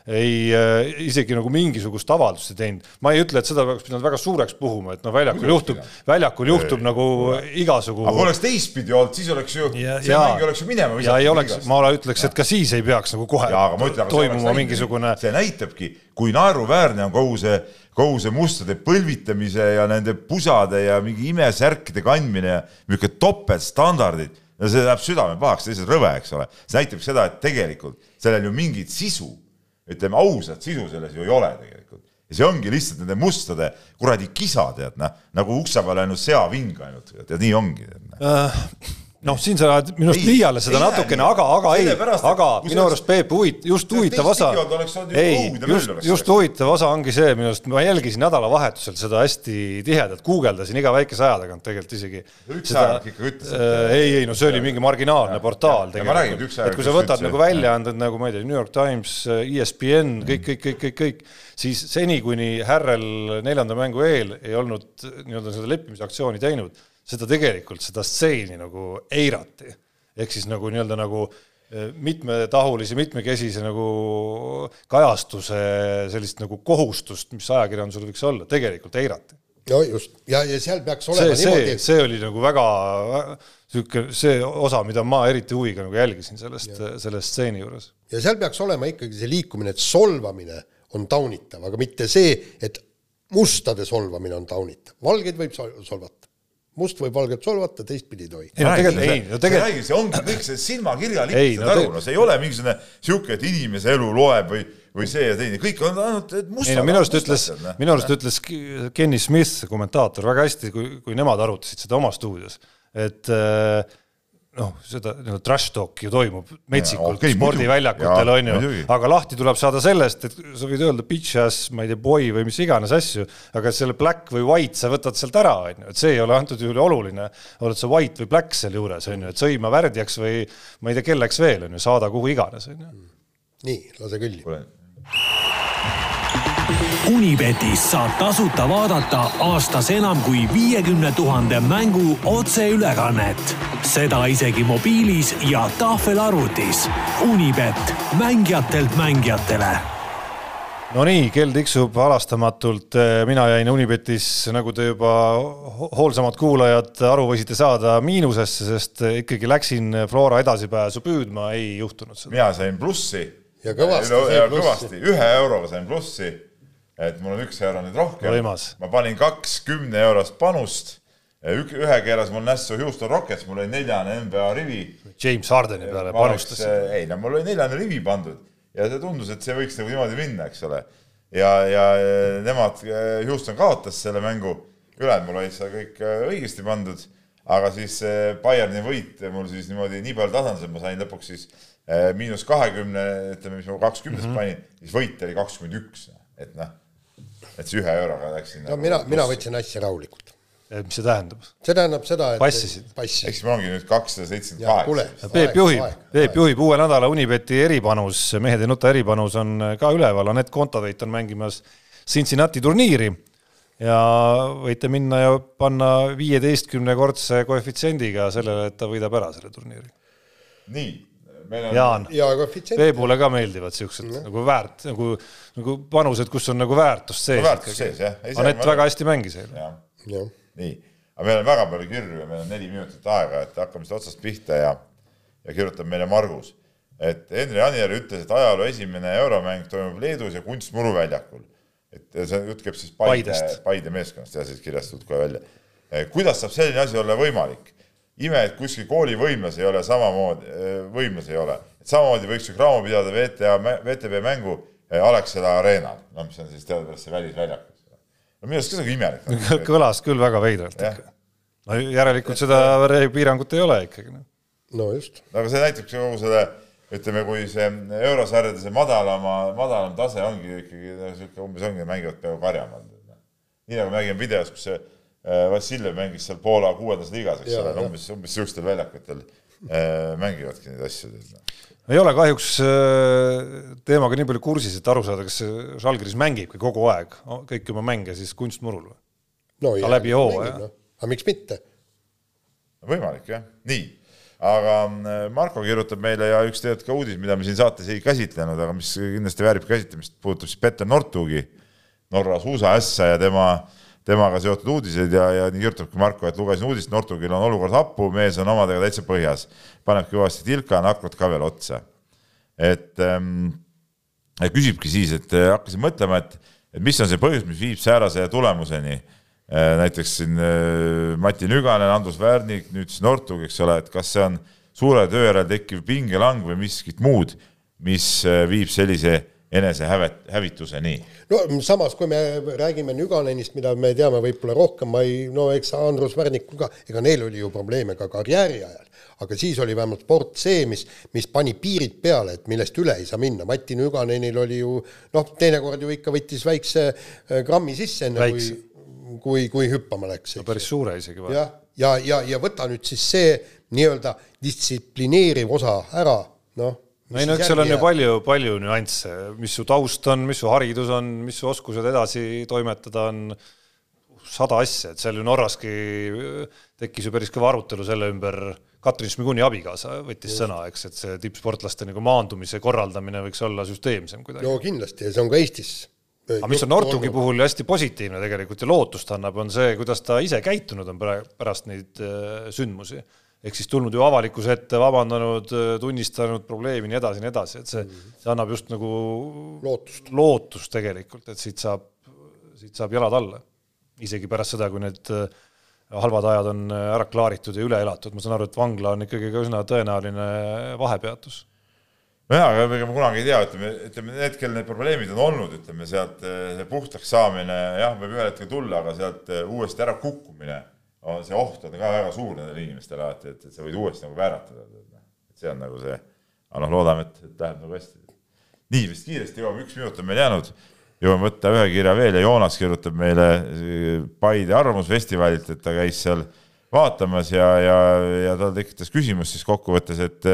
ei äh, isegi nagu mingisugust avaldust ei teinud. ma ei ütle, et seda oleks pidanud väga suureks puhuma, et noh, väljakul juhtub, väljakul juhtub ei, nagu ei. igasugu. aga kui oleks teistpidi olnud, siis oleks ju, see mäng oleks ju minema visatud. ja ei oleks, ma ütleks, et ka siis ei peaks nagu kohe ja, ütlen, toimuma mingisugune. see näitabki, kui naeruväärne on kogu see, kogu see mustade põlvitamise ja nende pusade ja mingi imesärkide kandmine ja niisugune topeltstandardid no see läheb südame pahaks, lihtsalt rõve, eks ole. see näitab seda, et tegelikult sellel ju mingit sisu ütleme ausat sisu selles ju ei ole tegelikult. ja see ongi lihtsalt nende mustade kuradi kisa, tead, noh, nagu ukse peal ainult seaving ainult, tead, nii ongi. Noh, siin sa oled minu arust liiale seda ei natukene, aga, aga ei, aga minu arust Peep huvit-, just huvitav osa, ei, just, just huvitav osa ongi see, minu arust ma jälgisin nädalavahetusel seda hästi tihedalt, guugeldasin iga väikese aja tagant tegelikult isegi. üks ajakirjanik ikka ütles. Äh, ei, ei no see oli mingi marginaalne portaal tegelikult, et kui sa võtad nagu väljaanded nagu ma ei tea, New York Times, ESPN, kõik, kõik, kõik, kõik, kõik, siis seni, kuni Härrel neljanda mängu eel ei olnud nii-öelda seda leppimisaktsiooni teinud seda tegelikult, seda stseeni nagu eirati. ehk siis nagu nii-öelda nagu e, mitmetahulise, mitmekesise nagu kajastuse sellist nagu kohustust, mis ajakirjandusel võiks olla, tegelikult eirati. no just, ja, ja seal peaks olema see, niimoodi. see oli nagu väga niisugune see osa, mida ma eriti huviga nagu jälgisin sellest, selle stseeni juures. ja seal peaks olema ikkagi see liikumine, et solvamine on taunitav, aga mitte see, et mustade solvamine on taunitav, valgeid võib solvata must võib valget solvata, teistpidi ei tohi. ei no tegelikult, ei no tegelikult. see ongi kõik see silmakirjalik, saad aru, no see ei ole mingisugune sihuke, et inimese elu loeb või või see ja teine, kõik on ainult et mustad. ei no minu arust ütles, minu arust ütles Kenny Smith, kommentaator, väga hästi, kui, kui nemad arutasid seda oma stuudios, et äh, noh, seda nii-öelda trash talk ju toimub metsikult okay, spordiväljakutel on ju. aga lahti tuleb saada sellest, et sa võid öelda bitch ass, ma ei tea, boy või mis iganes asju, aga selle black või white sa võtad sealt ära, on ju, et see ei ole antud juhul oluline, oled sa white või black sealjuures, on ju, et sõima värdjaks või ma ei tea, kelleks veel, on ju, saada kuhu iganes, on ju. nii, lase külli. Unibetis saab tasuta vaadata aastas enam kui viiekümne tuhande mängu otseülekannet. seda isegi mobiilis ja tahvelarvutis. Unibet, mängijatelt mängijatele Nonii, kell tiksub halastamatult, mina jäin Unibetis, nagu te juba ho- hoolsamad kuulajad aru võisite saada, miinusesse, sest ikkagi läksin Flora edasipääsu püüdma, ei juhtunud seda. mina sain plussi. Ja kõvasti ja, kõvasti, ühe euroga sain plussi. Et mul on üks euro nüüd rohkem ma panin kaks kümne eurost panust. ühe keeras mul nässu Houston Rockets, mul oli neljane NBA rivi James Hardeni peale panustas. ei no mul oli neljane rivi pandud ja see tundus, et see võiks nagu niimoodi minna, eks ole. ja, ja eh, nemad, Houston kaotas selle mängu, ülejäänud mul olid seal kõik õigesti pandud, aga siis Bayerni võit mul siis niimoodi nii palju tasandas, et ma sain lõpuks siis miinus kahekümne, ütleme, mis ma kakskümnest mm -hmm. panin, siis võit oli kakskümmend üks, et noh, et see ühe euroga läksin. no mina, mina võtsin asja rahulikult. mis see tähendab? see tähendab seda, et Passisid. passisid. eks mul ongi nüüd kakssada seitsekümmend kaheksa., Peep juhib, Peep juhib uue nädala Unibeti eripanus, mehed ei nuta eripanus on ka üleval, Anett Kontaveit on mängimas Cincinnati turniiri ja võite minna ja panna viieteistkümnekordse koefitsiendiga sellele, et ta võidab ära selle turniiri. nii, meil on Jaan. Peebule ka meeldivad siuksed nagu väärt, nagu, nagu panused, kus on nagu väärtust sees. väärtus sees jah. Anett väga hästi mängis eile. nii, aga meil on väga palju kirju ja meil on neli minutit aega, et hakkame siit otsast pihta ja, ja kirjutab meile Margus, et Henri Anier ütles, et ajaloo esimene euromäng toimub Leedus ja Kunstmuru väljakul. et see jutt käib siis Paide Paidest., Paide meeskonnast ja siis kirjast tuleb kohe välja. kuidas saab selline asi olla võimalik? ime, et kuskil kooli võimlas ei ole samamoodi, võimlas ei ole, et samamoodi võiks ju Cramo pidada VTA, VTB mängu eh, Alexela Arenal, no mis on siis teadupärast see välisväljak. no minu arust ka see on imelik. kõlas küll väga veidralt ikka. no järelikult seda piirangut ei ole ikkagi. noh. no just. aga see näitabki kogu selle, ütleme, kui see eurosarjade see madalama, madalam tase ongi ikkagi niisugune umbes ongi, mängivad peaaegu karjamaad. nii nagu me nägime videos, kus see äh, Vassiljev mängis seal Poola kuuendas liigas, eks ole, umbes, umbes niisugustel väljakutel äh, mängivadki neid asju. Ei ole kahjuks äh, teemaga nii palju kursis, et aru saada, kas see Žalgiris mängibki kogu aeg kõiki oma mänge siis kunstmurul või? no Ka läbi hooaja. no.. aga miks mitte? võimalik jah, nii, aga äh, Marko kirjutab meile ja üks tegelikult ka uudis, mida me siin saates ei käsitlenud, aga mis kindlasti väärib käsitlemist, puudutab siis Petter Nortugi, Norra suusaässa ja tema, temaga seotud uudiseid ja, ja nii kirjutabki Marko, et lugesin uudist, Nortugil on olukord hapu, mees on omadega täitsa põhjas, paneb kõvasti tilka, nakrud ka veel otsa. et ähm, küsibki siis, et äh, hakkasin mõtlema, et, et mis on see põhjus, mis viib säärase tulemuseni. näiteks siin äh, Mati Nüganen, Andrus Värnik, nüüd siis Nortug, eks ole, et kas see on suure töö järel tekkiv pingelang või miskit muud, mis viib sellise enesehävituseni. no samas, kui me räägime Nüganenist, mida me teame võib-olla rohkem, ma ei, no eks Andrus Värnikul ka, ega neil oli ju probleeme ka karjääri ajal, aga siis oli vähemalt sport see, mis, mis pani piirid peale, et millest üle ei saa minna, Mati Nüganenil oli ju noh, teinekord ju ikka võttis väikse äh, grammi sisse, enne kui Väikse., kui, kui hüppama läks. päris suure isegi vahel. jah, ja, ja, ja, ja võta nüüd siis see nii-öelda distsiplineeriv osa ära, noh. Ei no eks seal on ju palju, palju nüansse, mis su taust on, mis su haridus on, mis su oskused edasi toimetada on, sada asja, et seal ju Norraski tekkis ju päris kõva arutelu selle ümber, Katrin Šmiguni abikaasa võttis sõna, eks, et see tippsportlaste nagu maandumise korraldamine võiks olla süsteemsem kuidagi. no kindlasti ja see on ka Eestis. aga mis on Nortugi puhul hästi positiivne tegelikult ja lootust annab, on see, kuidas ta ise käitunud on praegu pärast neid äh, sündmusi. Ehk siis tulnud ju avalikkuse ette, vabandanud, tunnistanud probleemi, nii edasi, nii edasi, et see, see annab just nagu Lootust. lootust tegelikult, et siit saab, siit saab jalad alla. isegi pärast seda, kui need äh, halvad ajad on äh, ära klaaritud ja üle elatud, ma saan aru, et vangla on ikkagi ka üsna tõenäoline vahepeatus. nojaa, aga ega me kunagi ei tea, ütleme, ütleme need, kel need probleemid on olnud, ütleme sealt see puhtaks saamine, jah, võib ühel hetkel tulla, aga sealt uuesti ära kukkumine on see oht on ka väga suur nendele inimestele alati, et, et sa võid uuesti nagu vääratada. et see on nagu see, aga noh, loodame, et, et läheb nagu hästi. nii vist kiiresti jõuame, üks minut on meil jäänud, jõuame võtta ühe kirja veel ja Joonas kirjutab meile Paide Arvamusfestivalilt, et ta käis seal vaatamas ja, ja, ja tal tekitas küsimus siis kokkuvõttes, et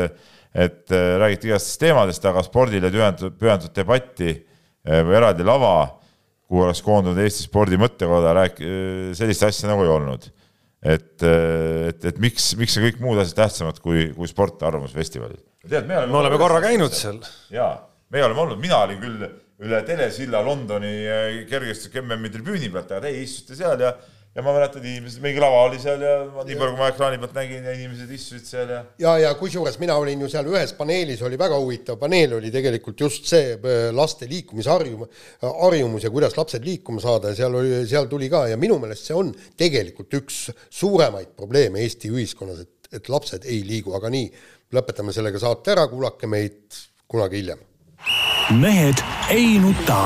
et räägiti igastest teemadest, aga spordile pühendatud, pühendatud debatti või eraldi lava, kuhu oleks koondunud Eesti Spordi Mõttekoda, rääk-, sellist asja nagu ei olnud et, et, et miks, miks see kõik muud asjad tähtsamad kui, kui sport Arvamusfestivalil. tead, me oleme, me oleme korra käinud seal. jaa, me oleme olnud, mina olin küll üle telesilla Londoni eh, kergesti MM-i tribüüni pealt, aga teie istusite seal ja ja ma mäletan, inimesed, mingi lava oli seal ja ma nii palju, kui ma ekraani pealt nägin ja inimesed istusid seal ja. ja, ja kusjuures mina olin ju seal ühes paneelis, oli väga huvitav paneel, oli tegelikult just see äh, laste liikumisharjumus, harjumus ja kuidas lapsed liikuma saada ja seal oli, seal tuli ka ja minu meelest see on tegelikult üks suuremaid probleeme Eesti ühiskonnas, et, et lapsed ei liigu, aga nii, lõpetame sellega saate ära, kuulake meid kunagi hiljem. mehed ei nuta